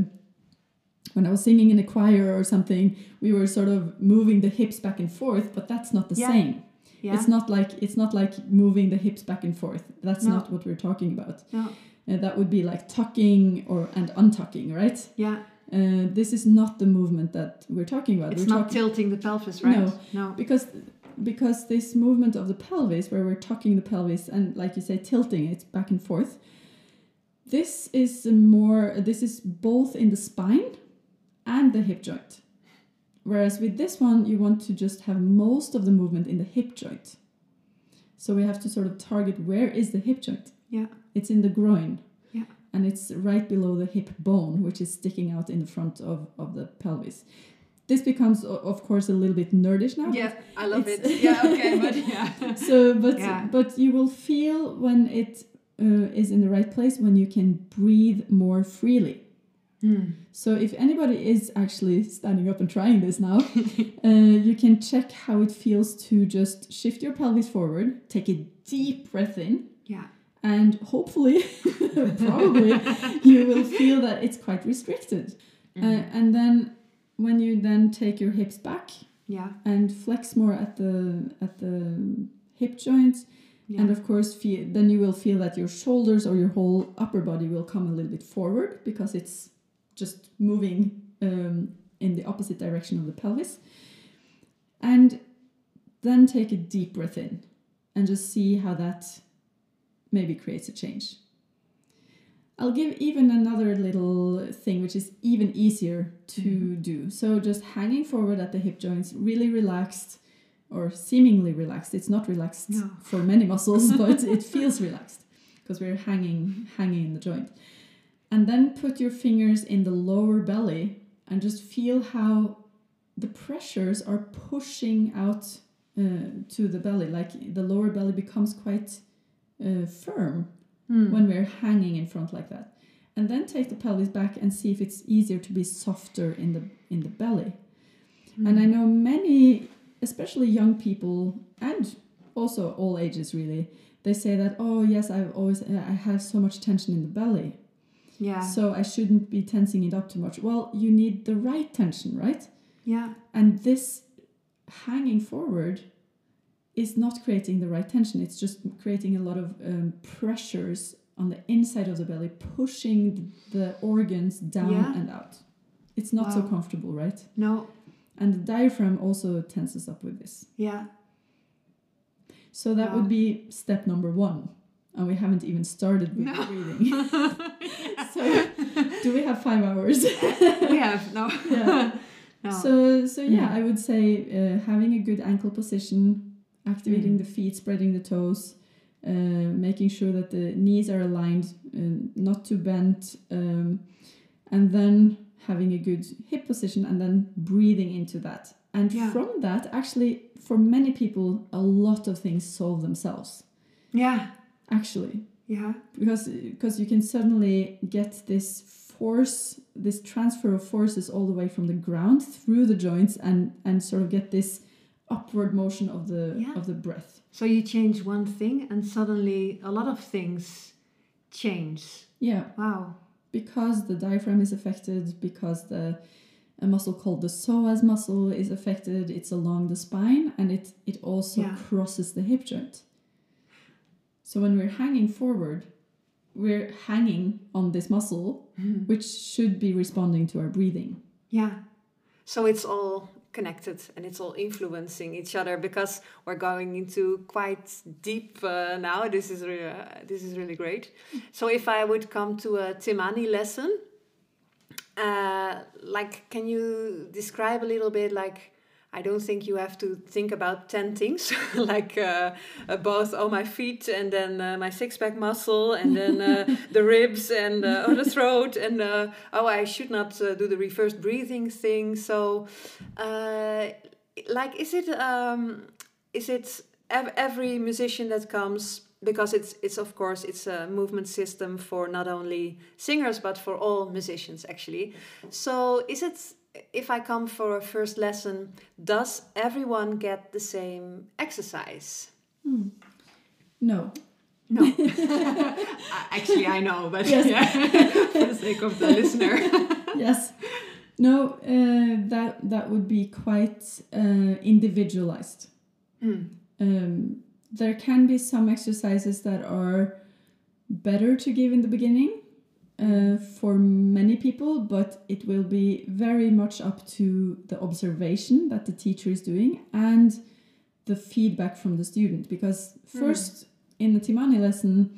when I was singing in a choir or something, we were sort of moving the hips back and forth, but that's not the Yeah. same. yeah, It's not like it's not like moving the hips back and forth. That's No. not what we're talking about. no, Uh, that would be like tucking or and untucking, right? yeah. Uh, this is not the movement that we're talking about. It's we're not talking tilting the pelvis, right? No. no, because because this movement of the pelvis where we're tucking the pelvis and like you say tilting it back and forth this is more this is both in the spine and the hip joint. Whereas with this one you want to just have most of the movement in the hip joint. So we have to sort of target where is the hip joint. Yeah, it's in the groin. Yeah. and it's right below the hip bone which is sticking out in the front of, of the pelvis this becomes of course a little bit nerdish now yeah. I love it. Yeah, okay, but yeah, so but Yeah. but you will feel when it uh, is in the right place when you can breathe more freely Hmm. so if anybody is actually standing up and trying this now uh, you can check how it feels to just shift your pelvis forward take a deep breath in yeah, and hopefully probably you will feel that it's quite restricted Mm-hmm. uh, and then when you then take your hips back yeah, and flex more at the at the hip joints. Yeah. and of course feel, then you will feel that your shoulders or your whole upper body will come a little bit forward because it's just moving um, in the opposite direction of the pelvis. And then take a deep breath in and just see how that maybe creates a change I'll give even another little thing which is even easier to do. So just hanging forward at the hip joints, really relaxed or seemingly relaxed. It's not relaxed No. for many muscles, but it feels relaxed because we're hanging hanging in the joint. And then put your fingers in the lower belly and just feel how the pressures are pushing out uh, to the belly. Like the lower belly becomes quite uh, firm Hmm. when we're hanging in front like that. And then take the pelvis back and see if it's easier to be softer in the in the belly. And I know many, especially young people and also all ages really, they say that oh yes, I've always I have so much tension in the belly. yeah, So I shouldn't be tensing it up too much. Well, you need the right tension, right? yeah, And this hanging forward is not creating the right tension. It's just creating a lot of um, pressures on the inside of the belly, pushing the organs down Yeah. and out. It's not so comfortable, right? no, And the diaphragm also tenses up with this. yeah, So that Wow. would be step number one. And we haven't even started with No. the breathing. so do we have five hours? we have no. Yeah. no. So, so yeah, Mm. I would say uh, having a good ankle position, activating Mm. the feet, spreading the toes, uh, making sure that the knees are aligned, uh, not too bent, um, and then having a good hip position, and then breathing into that. And Yeah. from that, actually, for many people, a lot of things solve themselves. yeah, Actually, yeah, because because you can suddenly get this force this transfer of forces all the way from the ground through the joints and and sort of get this upward motion of the Yeah. of the breath So you change one thing, and suddenly a lot of things change. yeah Wow. because the diaphragm is affected because the a muscle called the psoas muscle is affected it's along the spine and it it also Yeah. crosses the hip joint so when we're hanging forward we're hanging on this muscle mm-hmm. which should be responding to our breathing Yeah. So it's all connected and it's all influencing each other because we're going into quite deep uh, now. This is re- uh, this is really great. So if I would come to a Timani lesson, uh, like, can you describe a little bit like? I don't think you have to think about 10 things like uh, both oh my feet and then uh, my six pack muscle and then uh, the ribs and uh, oh, the throat and uh, oh I should not uh, do the reverse breathing thing. So uh, like is it um, is it ev- every musician that comes because it's it's of course it's a movement system for not only singers but for all musicians actually. So is it if I come for a first lesson, does everyone get the same exercise? no No. Actually, I know, but Yes. yeah, for the sake of the listener. yes no uh, that that would be quite uh, individualized Mm. um, there can be some exercises that are better to give in the beginning uh, for many people, but it will be very much up to the observation that the teacher is doing and the feedback from the student. Because first, in the Timani lesson,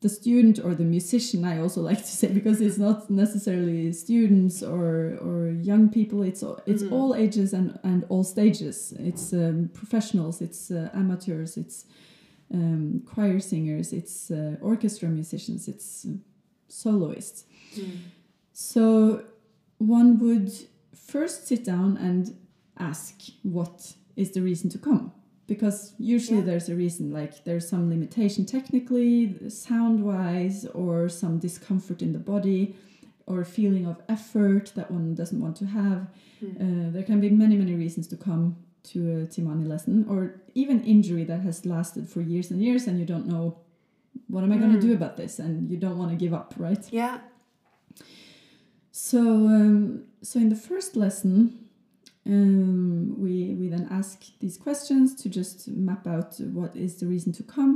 the student or the musician, I also like to say, because it's not necessarily students or, or young people, it's, all- it's Mhm. all ages and, and all stages. It's um, professionals, it's uh, amateurs, it's um, choir singers, it's uh, orchestra musicians, it's soloists. Mm. So one would first sit down and ask what is the reason to come because usually Yeah. there's a reason like there's some limitation technically sound wise or some discomfort in the body or feeling of effort that one doesn't want to have Mm. uh, there can be many many reasons to come to a timani lesson or even injury that has lasted for years and years and you don't know what am i going Mm. to do about this and you don't want to give up right Yeah. so, um, so in the first lesson, um, we we then ask these questions to just map out what is the reason to come,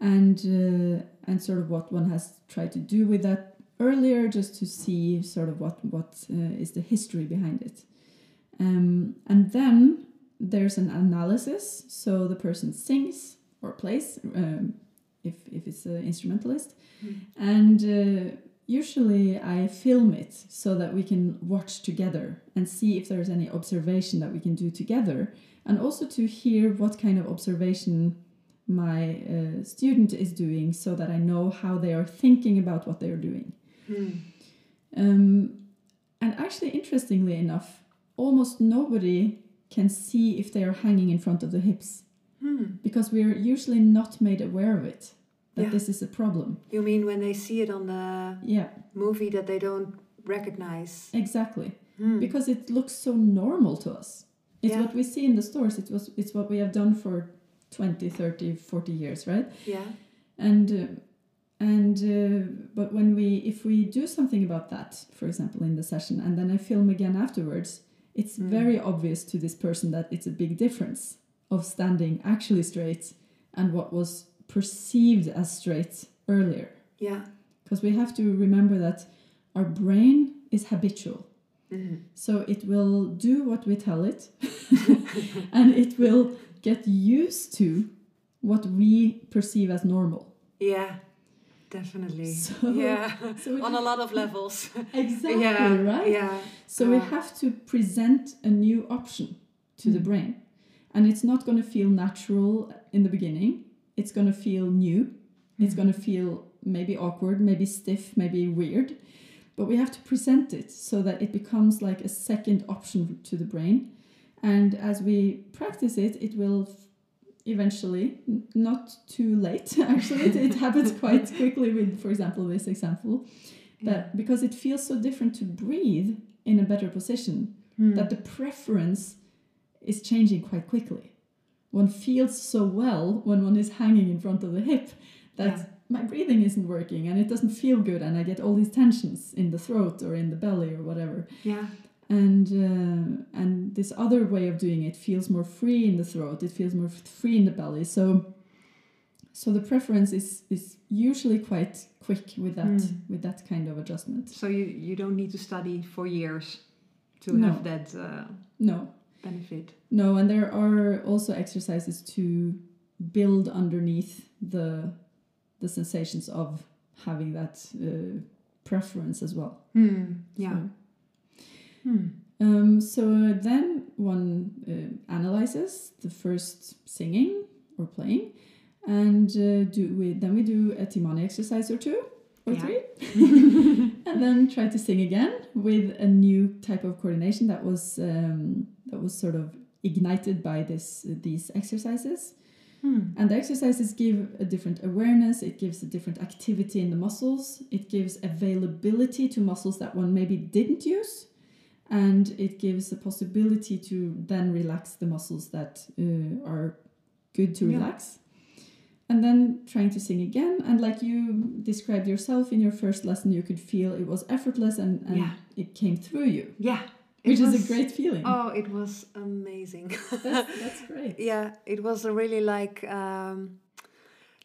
and uh, and sort of what one has tried to do with that earlier, just to see sort of what what uh, is the history behind it, um, and then there's an analysis. So the person sings or plays, um, if if it's an instrumentalist, Mm. and. Uh, usually I film it so that we can watch together and see if there's any observation that we can do together, and also to hear what kind of observation my uh, student is doing so that I know how they are thinking about what they're doing. Mm. Um, and actually, interestingly enough, almost nobody can see if they are hanging in front of the hips Hmm. because we're usually not made aware of it, that Yeah. this is a problem. You mean when they see it on the Yeah, movie that they don't recognize? exactly. Hmm. because it looks so normal to us it's Yeah. what we see in the stores it was it's what we have done for 20 30 40 years right Yeah. and uh, and uh, but when we if we do something about that for example in the session and then i film again afterwards it's Mm. very obvious to this person that it's a big difference of standing actually straight and what was perceived as straight earlier Yeah. because we have to remember that our brain is habitual Mm. so it will do what we tell it, and it will get used to what we perceive as normal. Yeah, definitely. So- yeah, so we on a lot of levels. Exactly, yeah, right? Yeah. So we Uh, have to present a new option to the Mm. brain. And it's not going to feel natural in the beginning. It's going to feel new. It's Mm. going to feel maybe awkward, maybe stiff, maybe weird. But we have to present it so that it becomes like a second option to the brain. And as we practice it, it will eventually, not too late actually, it, it happens quite quickly with, for example, this example that because it feels so different to breathe in a better position Mm. that the preference is changing quite quickly one feels so well when one is hanging in front of the hip that Yeah. my breathing isn't working and it doesn't feel good and i get all these tensions in the throat or in the belly or whatever yeah. and uh, and this other way of doing it feels more free in the throat it feels more free in the belly so so the preference is is usually quite quick with that Mm. with that kind of adjustment So you you don't need to study for years to No. have that uh, no benefit. no and there are also exercises to build underneath the the sensations of having that uh, preference as well Hmm. Yeah. So- Hmm. Um, so then one uh, analyzes the first singing or playing, and uh, do we then we do a Timani exercise or two or Yeah. three, and then try to sing again with a new type of coordination that was um, that was sort of ignited by this these exercises. Hmm. And the exercises give a different awareness, it gives a different activity in the muscles, it gives availability to muscles that one maybe didn't use, and it gives the possibility to then relax the muscles that uh, are good to Yeah. relax. And then trying to sing again, and like you described yourself in your first lesson, you could feel it was effortless and, and Yeah. it came through you, Yeah. It which is a great feeling. Oh, it was amazing. that's, that's great. yeah, it was really like um,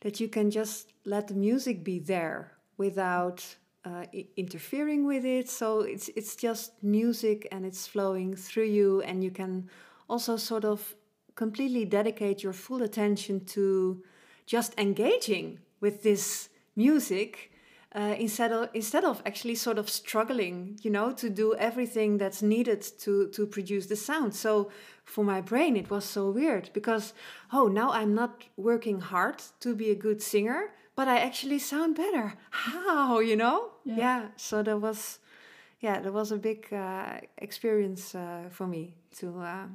that you can just let the music be there without uh, i- interfering with it. So it's it's just music and it's flowing through you, and you can also sort of completely dedicate your full attention to just engaging with this music. Uh, instead of instead of actually sort of struggling, you know, to do everything that's needed to to produce the sound. So for my brain, it was so weird because oh, now I'm not working hard to be a good singer, but I actually sound better. How, you know? Yeah. So there was, yeah, there was a big uh, experience uh, for me to uh,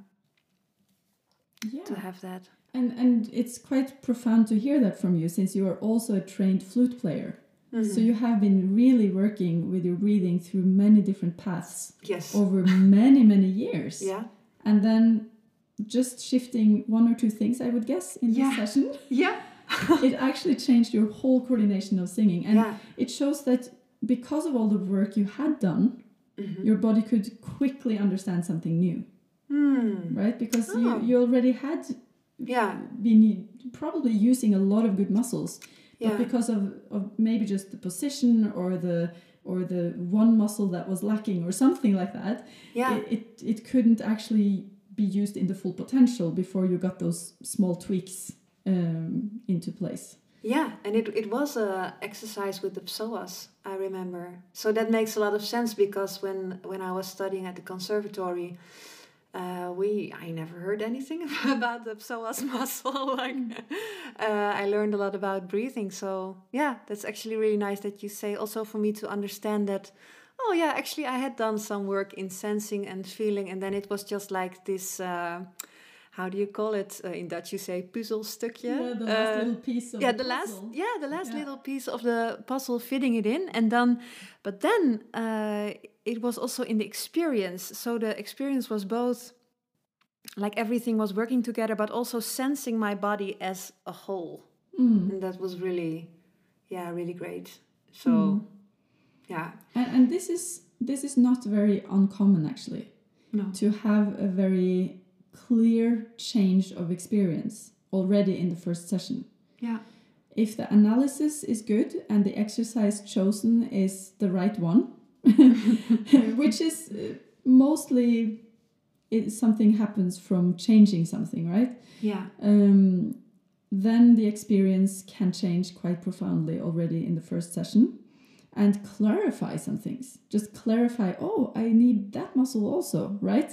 Yeah. to have that. And and it's quite profound to hear that from you since you are also a trained flute player. Mm-hmm. So you have been really working with your breathing through many different paths Yes. over many many years. Yeah. And then just shifting one or two things I would guess in Yeah. this session, Yeah. it actually changed your whole coordination of singing and yeah. it shows that because of all the work you had done, Mhm. your body could quickly understand something new, Hmm. right? Because Oh. you, you already had Yeah. been probably using a lot of good muscles Yeah. but because of, of maybe just the position or the or the one muscle that was lacking or something like that yeah. it, it, it couldn't actually be used in the full potential before you got those small tweaks um, into place Yeah, and it, it was a exercise with the psoas, I remember. So that makes a lot of sense because when when I was studying at the conservatory, uh, we I never heard anything about the psoas muscle. like uh, I learned a lot about breathing. So yeah, that's actually really nice that you say. Also for me to understand that. Oh yeah, actually I had done some work in sensing and feeling, and then it was just like this. Uh, how do you call it uh, in Dutch? You say puzzelstukje. the last Uh, little piece of yeah the the last puzzle. yeah the last Yeah. little piece of the puzzle fitting it in and then but then uh, it was also in the experience so the experience was both like everything was working together but also sensing my body as a whole Mm. and that was really yeah really great so Mm. yeah and, and this is this is not very uncommon actually no to have a very clear change of experience already in the first session yeah if the analysis is good and the exercise chosen is the right one, which is uh, mostly it, something happens from changing something, right? yeah Um, then the experience can change quite profoundly already in the first session and clarify some things. Just clarify, oh, I need that muscle also, right?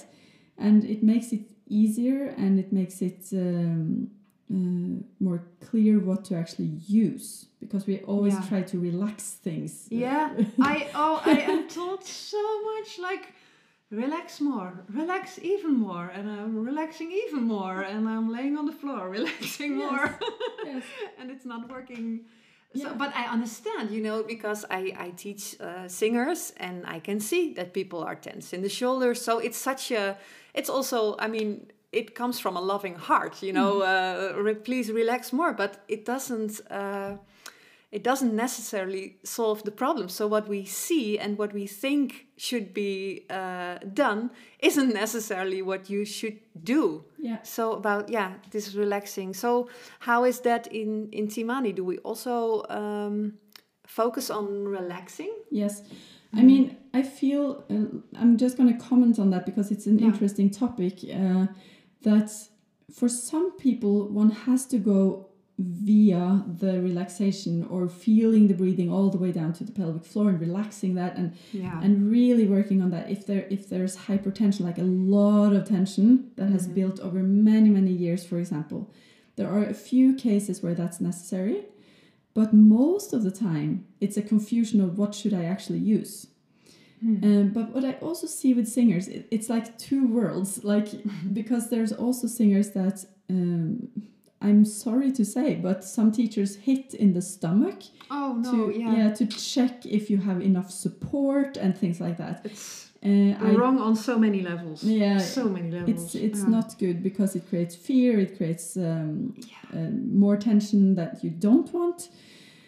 And it makes it easier and it makes it um, uh, more clear what to actually use because we always Yeah. try to relax things. Yeah, I oh I am told so much like relax more, relax even more, and I'm relaxing even more, and I'm laying on the floor relaxing more, yes. and it's not working. So, Yeah. but I understand, you know, because I I teach uh, singers, and I can see that people are tense in the shoulders. So it's such a. It's also, I mean. It comes from a loving heart, you know. Uh, re- please relax more, but it doesn't. Uh, it doesn't necessarily solve the problem. So what we see and what we think should be uh, done isn't necessarily what you should do. Yeah. So about yeah, this is relaxing. So how is that in in Timani? Do we also um, focus on relaxing? Yes. I mean, I feel uh, I'm just going to comment on that because it's an Yeah. interesting topic. Uh, that for some people, one has to go via the relaxation or feeling the breathing all the way down to the pelvic floor and relaxing that and Yeah. and really working on that if there if there's hypertension like a lot of tension that has Mhm. built over many many years for example there are a few cases where that's necessary but most of the time it's a confusion of what should i actually use um, but what i also see with singers it, it's like two worlds like because there's also singers that um, i'm sorry to say but some teachers hit in the stomach oh no, to yeah. to check if you have enough support and things like that. It's Uh, I, wrong on so many levels. Yeah, so many levels. it's it's Yeah. not good because it creates fear. It creates um, Yeah. uh, more tension that you don't want.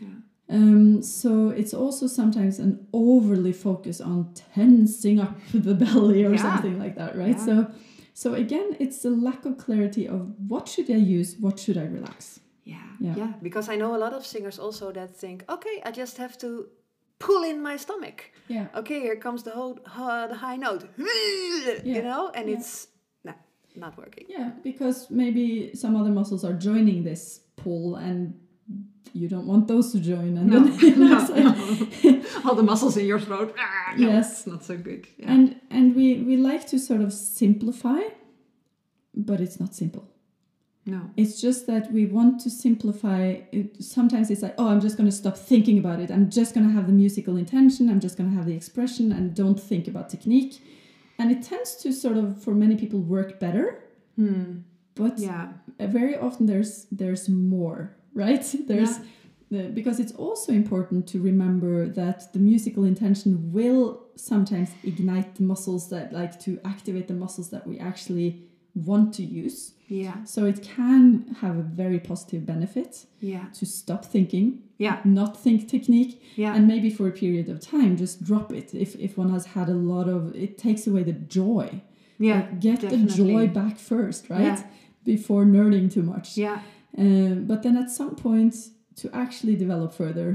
Yeah. Um, so it's also sometimes an overly focus on tensing up the belly or something like that, right? So, so again, it's the lack of clarity of what should I use, what should I relax. Yeah. Yeah. yeah, Because I know a lot of singers also that think, okay, I just have to pull in my stomach. Yeah. Okay, here comes the whole uh, the high note. Yeah. You know, and Yeah. it's nah, not working. Yeah, because maybe some other muscles are joining this pull and you don't want those to join. And No, then, you know, no, no. All the muscles in your throat. Ah, Yes. not so good. Yeah. And and we, we like to sort of simplify, but it's not simple. No. It's just that we want to simplify. It, sometimes it's like, oh, I'm just going to stop thinking about it. I'm just going to have the musical intention. I'm just going to have the expression and don't think about technique. And it tends to sort of, for many people, work better. Hmm. But Yeah. very often there's there's more right there's the, because it's also important to remember that the musical intention will sometimes ignite the muscles that like to activate the muscles that we actually want to use Yeah. so it can have a very positive benefit Yeah. to stop thinking Yeah. not think technique Yeah. and maybe for a period of time just drop it if, if one has had a lot of it takes away the joy yeah. like, get the joy back first right Yeah. before nerding too much Yeah. um, but then at some point to actually develop further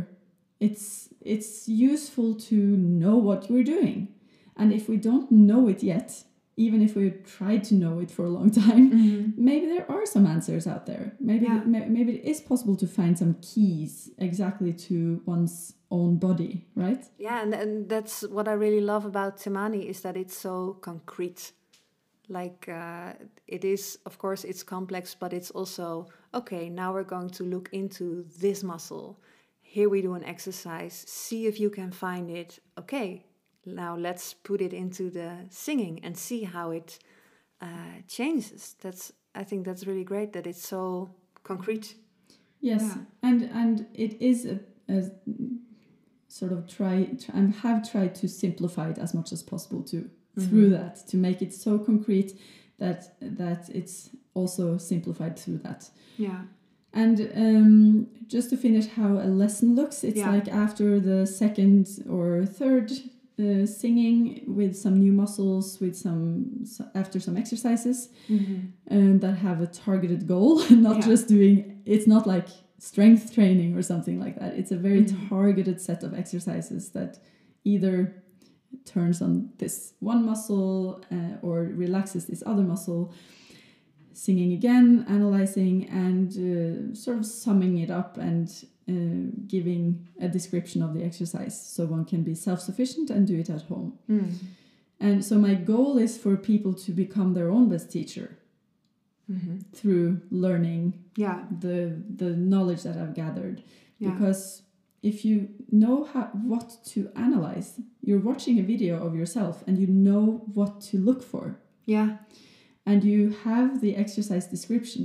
it's it's useful to know what we're doing and if we don't know it yet even if we've tried to know it for a long time Mhm. maybe there are some answers out there maybe Yeah. ma- maybe it is possible to find some keys exactly to one's own body right Yeah, and, and that's what I really love about Timani is that it's so concrete. Like uh, it is, of course, it's complex, but it's also okay. Now we're going to look into this muscle. Here we do an exercise. See if you can find it. Okay, now let's put it into the singing and see how it uh, changes. That's I think that's really great that it's so concrete. Yes, Yeah. and and it is a, a sort of try, try and have tried to simplify it as much as possible to through that to make it so concrete that that it's also simplified through that. Yeah. And um, just to finish how a lesson looks, it's Yeah. like after the second or third uh, singing with some new muscles, with some so- after some exercises, and that have a targeted goal, not Yeah. just doing. It's not like strength training or something like that. It's a very Mhm. targeted set of exercises that either turns on this one muscle uh, or relaxes this other muscle. singing again, analyzing, and uh, sort of summing it up and uh, giving a description of the exercise so one can be self sufficient and do it at home. Mm. And so, my goal is for people to become their own best teacher hmm through learning Yeah. the, the knowledge that I've gathered. Yeah. Because if you know how, what to analyze, you're watching a video of yourself and you know what to look for. Yeah. and you have the exercise description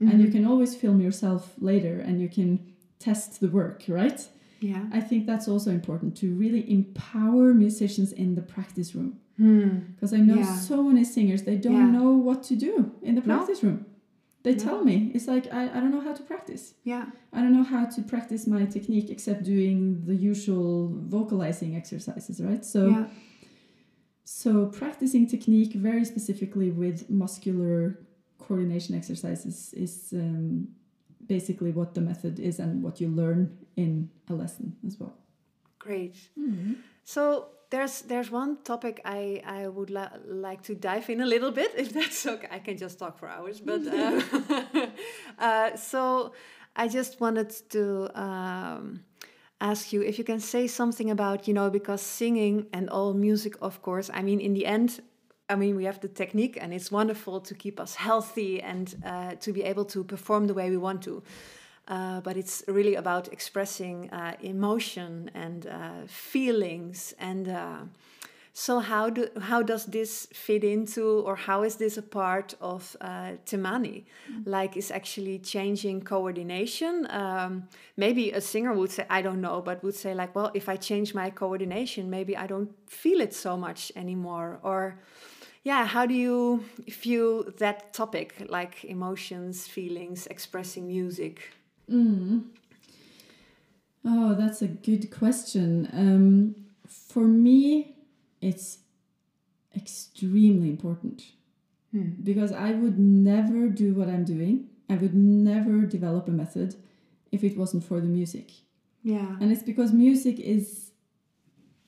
and you Mhm. can always film yourself later and you can test the work right Yeah. i think that's also important to really empower musicians in the practice room Hmm. because i know Yeah. so many singers they don't Yeah. know what to do in the No. practice room they No. tell me it's like I, I don't know how to practice Yeah. i don't know how to practice my technique except doing the usual vocalizing exercises right so yeah. so practicing technique very specifically with muscular coordination exercises is um, basically what the method is and what you learn in a lesson as well. Great. So there's there's one topic I I would li- like to dive in a little bit, if that's okay. I can just talk for hours, but uh, uh, so I just wanted to um, ask you if you can say something about you know because singing and all music, of course. I mean, in the end. I mean, we have the technique, and it's wonderful to keep us healthy and uh, to be able to perform the way we want to. Uh, but it's really about expressing uh, emotion and uh, feelings and uh, so how do how does this fit into or how is this a part of uh, Timani? Like is actually changing coordination? Um, maybe a singer would say I don't know, but would say like, well, if I change my coordination, maybe I don't feel it so much anymore. Or yeah, how do you view that topic, like emotions, feelings, expressing music? Mm. Oh, that's a good question. Um, for me, it's extremely important Hmm. because I would never do what I'm doing. I would never develop a method if it wasn't for the music. Yeah. And it's because music is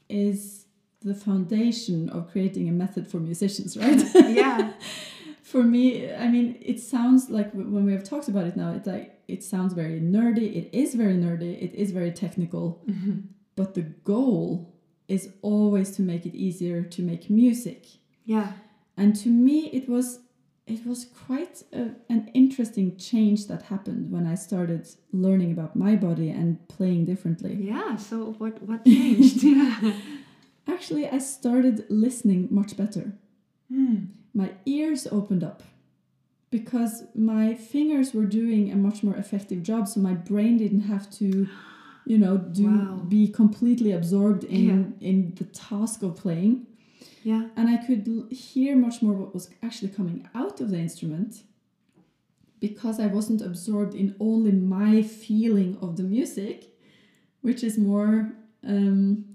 is the foundation of creating a method for musicians, right? yeah. for me, I mean, it sounds like when we have talked about it now, it's like it sounds very nerdy. It is very nerdy. It is very technical. Mm-hmm. But the goal is always to make it easier to make music. Yeah. And to me, it was it was quite a, an interesting change that happened when I started learning about my body and playing differently. Yeah. So what what changed? yeah. Actually, I started listening much better. Hmm. My ears opened up because my fingers were doing a much more effective job, so my brain didn't have to, you know, do Wow. be completely absorbed in Yeah. in the task of playing. Yeah. and I could hear much more what was actually coming out of the instrument because I wasn't absorbed in only my feeling of the music, which is more, um,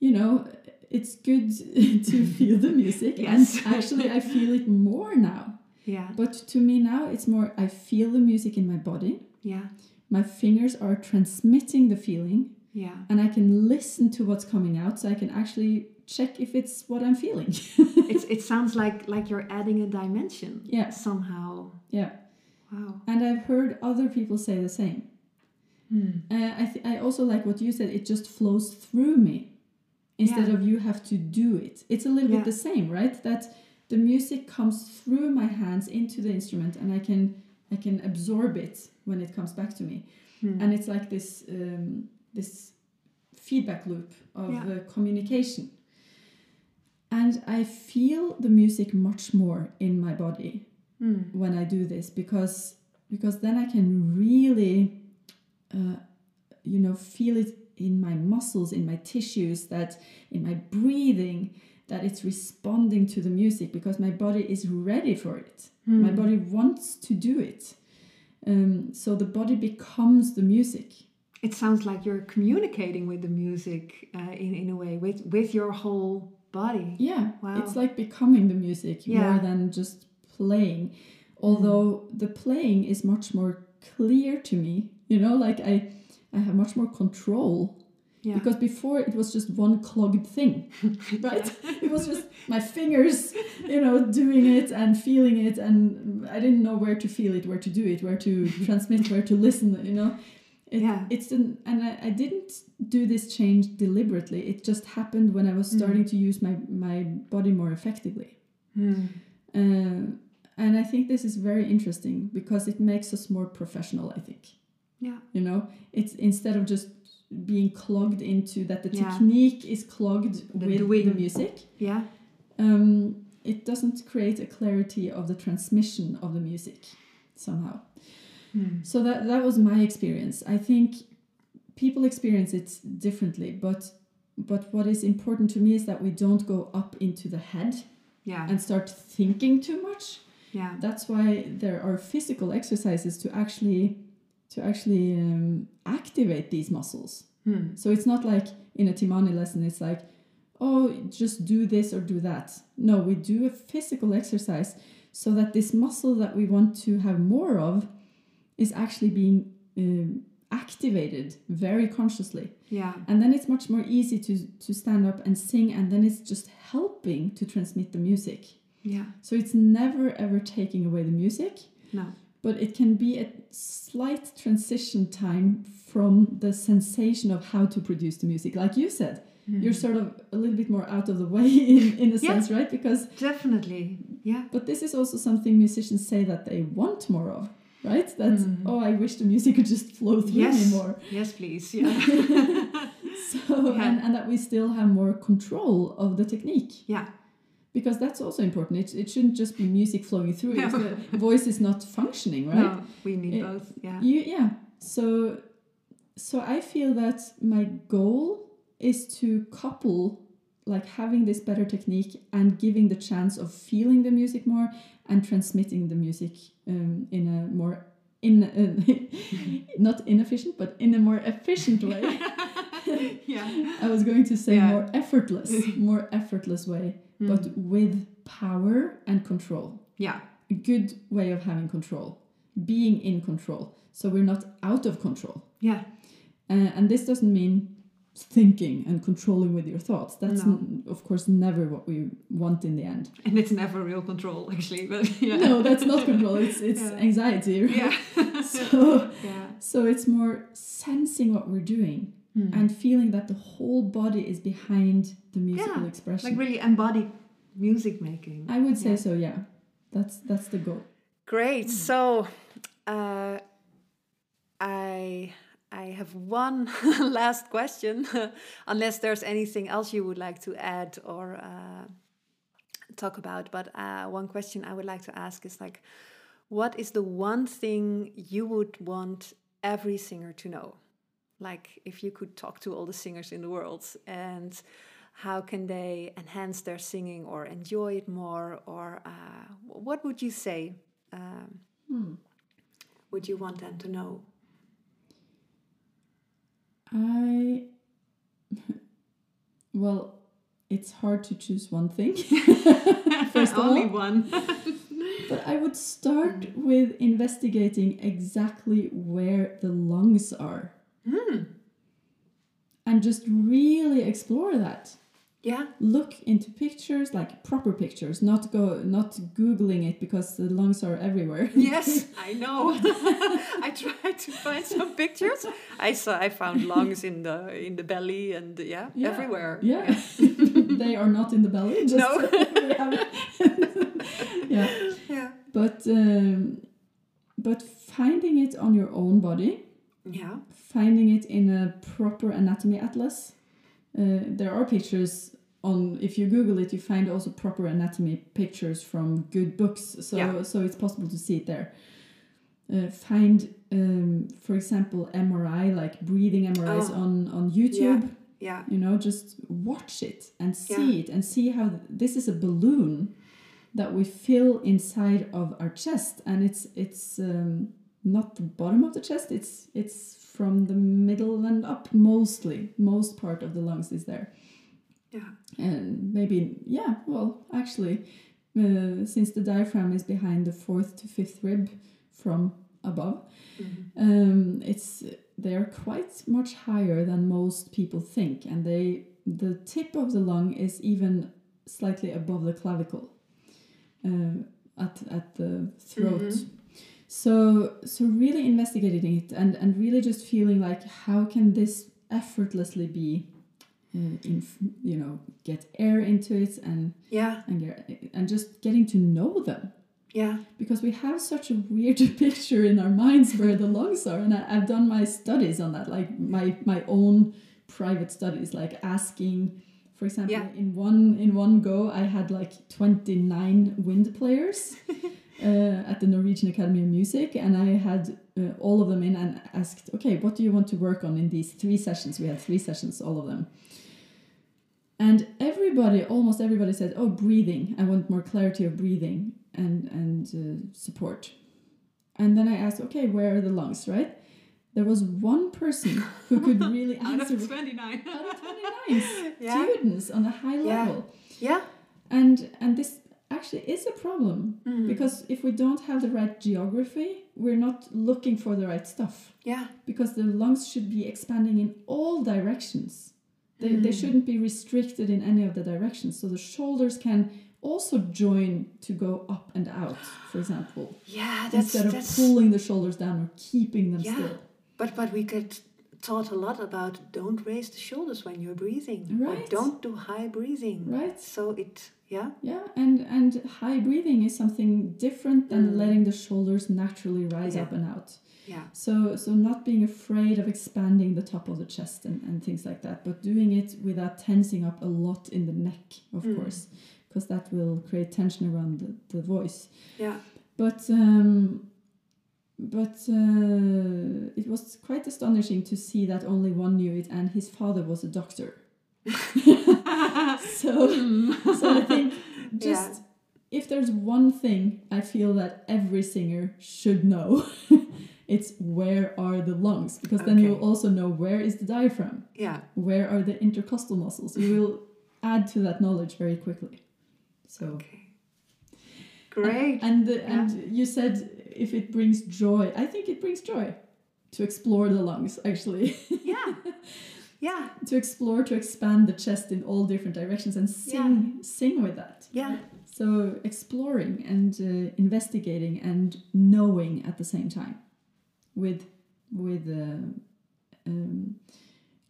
you know, it's good to feel the music, Yes. and actually I feel it more now. Yeah. But to me now, it's more I feel the music in my body. Yeah. My fingers are transmitting the feeling, Yeah. and I can listen to what's coming out, so I can actually check if it's what I'm feeling. It's it sounds like like you're adding a dimension. Yeah. Somehow. yeah. Wow. And I've heard other people say the same. Hmm. Uh, I, th- I also like what you said, it just flows through me instead Yeah. of you have to do it. It's a little Yeah. bit the same, right? That the music comes through my hands into the instrument and I can I can absorb it when it comes back to me. Hmm. And it's like this um, this feedback loop of Yeah. uh, communication. And I feel the music much more in my body Hmm. when I do this because because then I can really uh, you know feel it in my muscles in my tissues that in my breathing that it's responding to the music because my body is ready for it Hmm. my body wants to do it um, so the body becomes the music It sounds like you're communicating with the music uh, in in a way with with your whole body. yeah Wow. it's like becoming the music Yeah. more than just playing although the playing is much more clear to me you know like i i have much more control Yeah. Because before it was just one clogged thing, right? It was just my fingers, you know, doing it and feeling it, and I didn't know where to feel it, where to do it, where to transmit, where to listen, you know. It, Yeah. It's the, and I, I didn't do this change deliberately. It just happened when I was starting to use my my body more effectively. Hmm. Uh, and I think this is very interesting because it makes us more professional. I think Yeah. you know it's instead of just being clogged into that the Yeah. technique is clogged The with doing. the music Yeah. um, it doesn't create a clarity of the transmission of the music somehow Hmm. so that that was my experience i think people experience it differently but but what is important to me is that we don't go up into the head Yeah. and start thinking too much yeah. that's why there are physical exercises to actually to actually um, activate these muscles Hmm. so it's not like in a timani lesson it's like oh just do this or do that no we do a physical exercise so that this muscle that we want to have more of is actually being um, activated very consciously Yeah. and then it's much more easy to to stand up and sing and then it's just helping to transmit the music Yeah. so it's never ever taking away the music, No. But it can be a slight transition time from the sensation of how to produce the music. Like you said, you're sort of a little bit more out of the way in, in a Yeah. sense, right? Because, Definitely. Yeah. but this is also something musicians say that they want more of, right? That, Mhm. oh, I wish the music could just flow through Yes. me more. Yes, please. Yeah. So, Yeah. and, and that we still have more control of the technique. yeah. Because that's also important. It, it shouldn't just be music flowing through. No. If the voice is not functioning, right? No, we need It- both. Yeah. You, yeah. So, so I feel that my goal is to couple like having this better technique and giving the chance of feeling the music more and transmitting the music um, in a more in uh, not inefficient but in a more efficient way. yeah. I was going to say Yeah. more effortless, more effortless way, but with power and control Yeah. a good way of having control, being in control. So we're not out of control. Yeah. Uh, and this doesn't mean thinking and controlling with your thoughts. That's, No. n- of course, never what we want in the end. And it's never real control, actually. But yeah. No, that's not control. It's it's Yeah. anxiety. Right? Yeah. So yeah. so it's more sensing what we're doing Hmm. and feeling that the whole body is behind the musical Yeah, expression. Like really embody music making. I would say Yeah. so. Yeah, that's that's the goal. Great. So, uh, I I have one last question, unless there's anything else you would like to add or uh, talk about. But uh, one question I would like to ask is like, what is the one thing you would want every singer to know? Like, if you could talk to all the singers in the world and how can they enhance their singing or enjoy it more or uh, what would you say um, would you want them to know I well, it's hard to choose one thing. First Only all, one. but I would start with investigating exactly where the lungs are. And just really explore that. yeah Look into pictures, like proper pictures, not go not googling it because the lungs are everywhere. yes i know i tried to find some pictures i saw i found lungs in the in the belly and yeah, Yeah. everywhere Yeah. they are not in the belly. Just No. yeah. yeah But um, but finding it on your own body, yeah finding it in a proper anatomy atlas. Uh, there are pictures on. If you Google it, you find also proper anatomy pictures from good books. So Yeah. so it's possible to see it there. Uh, find, um, for example, MRI like breathing MRIs Oh. on on YouTube yeah you know just watch it and see Yeah. it and see how th- this is a balloon that we fill inside of our chest and it's it's um, not the bottom of the chest it's it's from the middle and up mostly most part of the lungs is there yeah and maybe yeah well actually uh, since the diaphragm is behind the fourth to fifth rib from above Mhm. um, it's they are quite much higher than most people think, and they the tip of the lung is even slightly above the clavicle, uh, at at the throat. Mhm. So so really investigating it and and really just feeling like how can this effortlessly be, uh, in you know get air into it and Yeah, and get, and just getting to know them. Yeah, because we have such a weird picture in our minds where the lungs are and I, i've done my studies on that like my my own private studies like asking for example Yeah. in one in one go i had like 29 wind players uh, at the norwegian academy of music and i had uh, all of them in and asked okay what do you want to work on in these three sessions we had three sessions all of them and everybody almost everybody said oh breathing i want more clarity of breathing and and uh, support and then i asked okay where are the lungs right there was one person who could really out answer of 29. out of 29 Yeah. students on a high level. Yeah. level Yeah, and and this actually is a problem Mm. because if we don't have the right geography we're not looking for the right stuff yeah, because the lungs should be expanding in all directions. They, they Mm. shouldn't be restricted in any of the directions. So the shoulders can also join to go up and out, for example, yeah. That's instead of that's. pulling the shoulders down or keeping them Yeah. still. But but we get taught a lot about don't raise the shoulders when you're breathing, or Right. don't do high breathing. Right? So it yeah Yeah, and and high breathing is something different than Mm. letting the shoulders naturally rise Yeah. up and out. yeah So so not being afraid of expanding the top of the chest and, and things like that, but doing it without tensing up a lot in the neck, of Mm. course, because that will create tension around the, the voice. yeah But um, but uh, it was quite astonishing to see that only one knew it, and his father was a doctor. so mm. so I think just if there's one thing I feel that every singer should know, it's where are the lungs? Because then you'll also know where is the diaphragm, yeah. Where are the intercostal muscles. You will add to that knowledge very quickly. So okay. Great. And the, and you said if it brings joy, I think it brings joy to explore the lungs actually. yeah yeah. To explore to expand the chest in all different directions and sing sing with that. yeah. So exploring and uh, investigating and knowing at the same time, with with uh, um,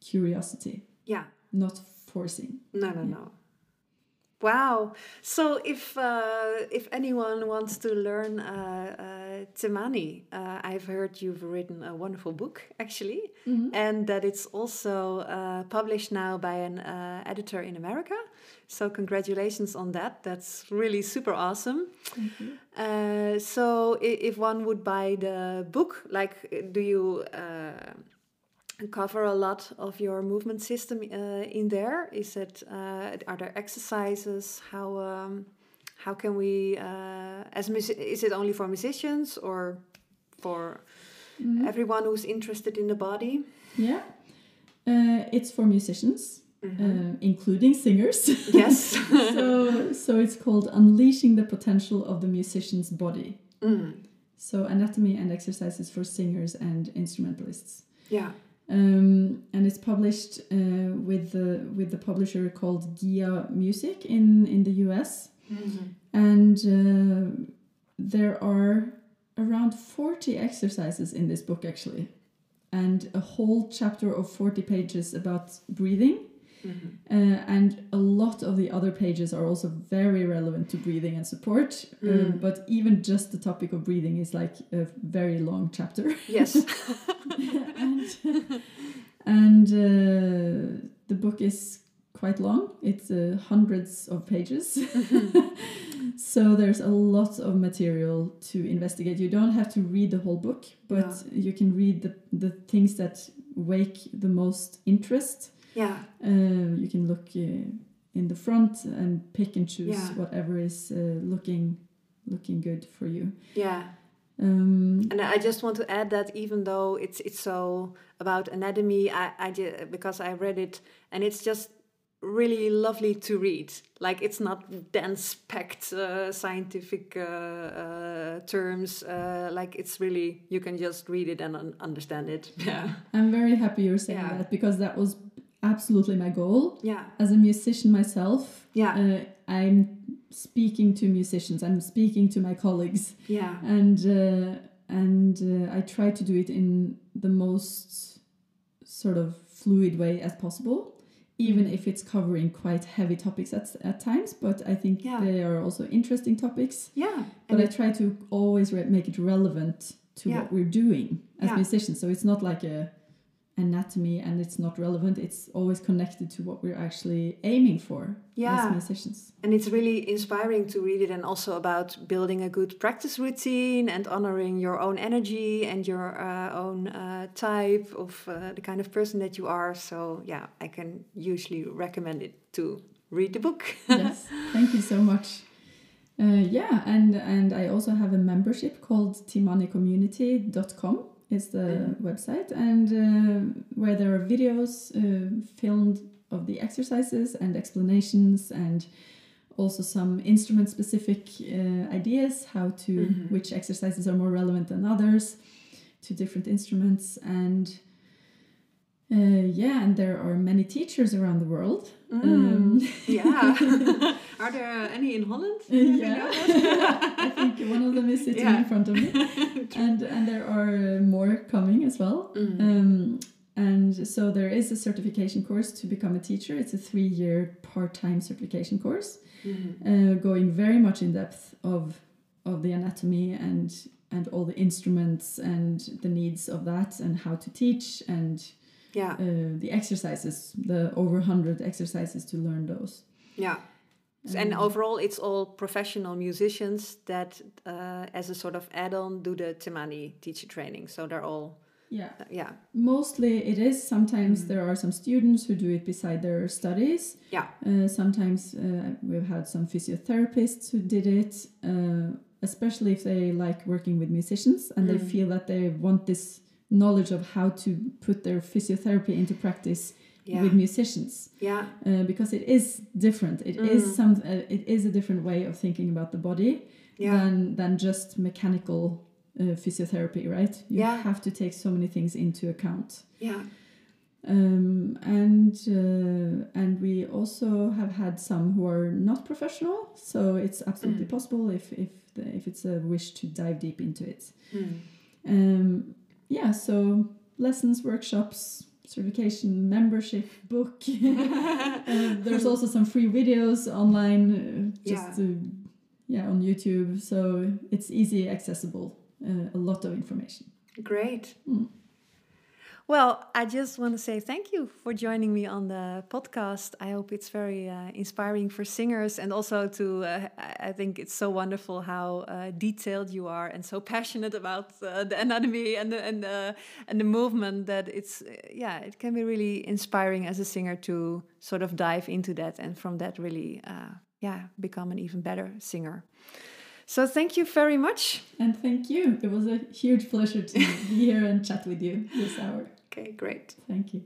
curiosity, yeah. Not forcing. no no Yeah. no wow so if uh, if anyone wants to learn uh, uh, Timani, uh, I've heard you've written a wonderful book actually and that it's also uh, published now by an uh, editor in America. So congratulations on that. That's really super awesome. Uh, so if one would buy the book, like, do you uh, cover a lot of your movement system uh, in there? Is it uh, are there exercises? How um, how can we uh, as is it only for musicians or for Mm-hmm. everyone who's interested in the body? Yeah, uh, it's for musicians, uh, including singers. Yes. so so it's called unleashing the potential of the musician's body. Mm. So anatomy and exercises for singers and instrumentalists. Yeah. Um, and it's published uh, with the with the publisher called Gia Music in in the U.S. And uh, there are around forty exercises in this book actually, and a whole chapter of forty pages about breathing. Uh, and a lot of the other pages are also very relevant to breathing and support. Um, but even just the topic of breathing is like a very long chapter Yes. and and uh, the book is quite long. It's uh, hundreds of pages. so there's a lot of material to investigate. You don't have to read the whole book, but No. you can read the, the things that wake the most interest. Yeah. Uh, you can look uh, in the front and pick and choose Yeah. whatever is uh, looking looking good for you. Yeah. Um, And I just want to add that even though it's it's so about anatomy, I, I ju- because I read it and it's just really lovely to read. Like it's not dense, packed uh, scientific uh, uh, terms. Uh, like it's really you can just read it and un understand it. Yeah, I'm very happy you're saying Yeah. that because that was absolutely my goal. Yeah, As a musician myself, Yeah. uh, I'm speaking to musicians. I'm speaking to my colleagues, yeah, and uh, and uh, I try to do it in the most sort of fluid way as possible. Even Mm-hmm. if it's covering quite heavy topics at, at times, but I think Yeah. they are also interesting topics. yeah. But And I try to always re- make it relevant to Yeah. what we're doing as Yeah. musicians. So it's not like a anatomy and it's not relevant. It's always connected to what we're actually aiming for Yeah. as musicians. And it's really inspiring to read it, and also about building a good practice routine and honoring your own energy and your uh, own uh, type of uh, the kind of person that you are. So, yeah, I can usually recommend it to read the book. yes, thank you so much. Uh, yeah, and and I also have a membership called timaniCommunity.com is the website, and uh, where there are videos uh, filmed of the exercises and explanations, and also some instrument-specific uh, ideas how to Mhm. which exercises are more relevant than others to different instruments, and uh, yeah, and there are many teachers around the world. Um, Mm, yeah. are there any in Holland? yeah, I think one of them is sitting Yeah. in front of me, and and there are uh, more coming as well. Mm. Um, and so there is a certification course to become a teacher. It's a three-year part-time certification course, Mhm. uh, going very much in depth of of the anatomy and and all the instruments and the needs of that and how to teach and Yeah, uh, the exercises, the over hundred exercises to learn those. yeah. And Um, overall, it's all professional musicians that, uh, as a sort of add-on, do the Timani teacher training. So they're all, yeah. uh, yeah, Mostly it is. Sometimes Mm. there are some students who do it beside their studies. Yeah. Uh, sometimes uh, we've had some physiotherapists who did it, uh, especially if they like working with musicians and they Mm. feel that they want this knowledge of how to put their physiotherapy into practice yeah, with musicians. yeah, Uh, because it is different. It is Mm. some. Uh, it is a different way of thinking about the body yeah, than than just mechanical uh, physiotherapy, right? You Yeah. have to take so many things into account. yeah, Um, and uh, and we also have had some who are not professional, so it's absolutely Mm. possible if if the, if it's a wish to dive deep into it. Mm. Um, yeah, so lessons, workshops, certification, membership, book. Uh, there's also some free videos online, uh, just Yeah. uh, yeah on YouTube, so it's easy accessible. Uh, a lot of information. Great. Mm. Well, I just want to say thank you for joining me on the podcast. I hope it's very uh, inspiring for singers, and also to. Uh, I- think it's so wonderful how uh, detailed you are and so passionate about uh, the anatomy and the and the and the movement. That it's uh, yeah, it can be really inspiring as a singer to sort of dive into that, and from that really uh, yeah become an even better singer. So thank you very much. And thank you. It was a huge pleasure to be here and chat with you this hour. Okay, great. Thank you.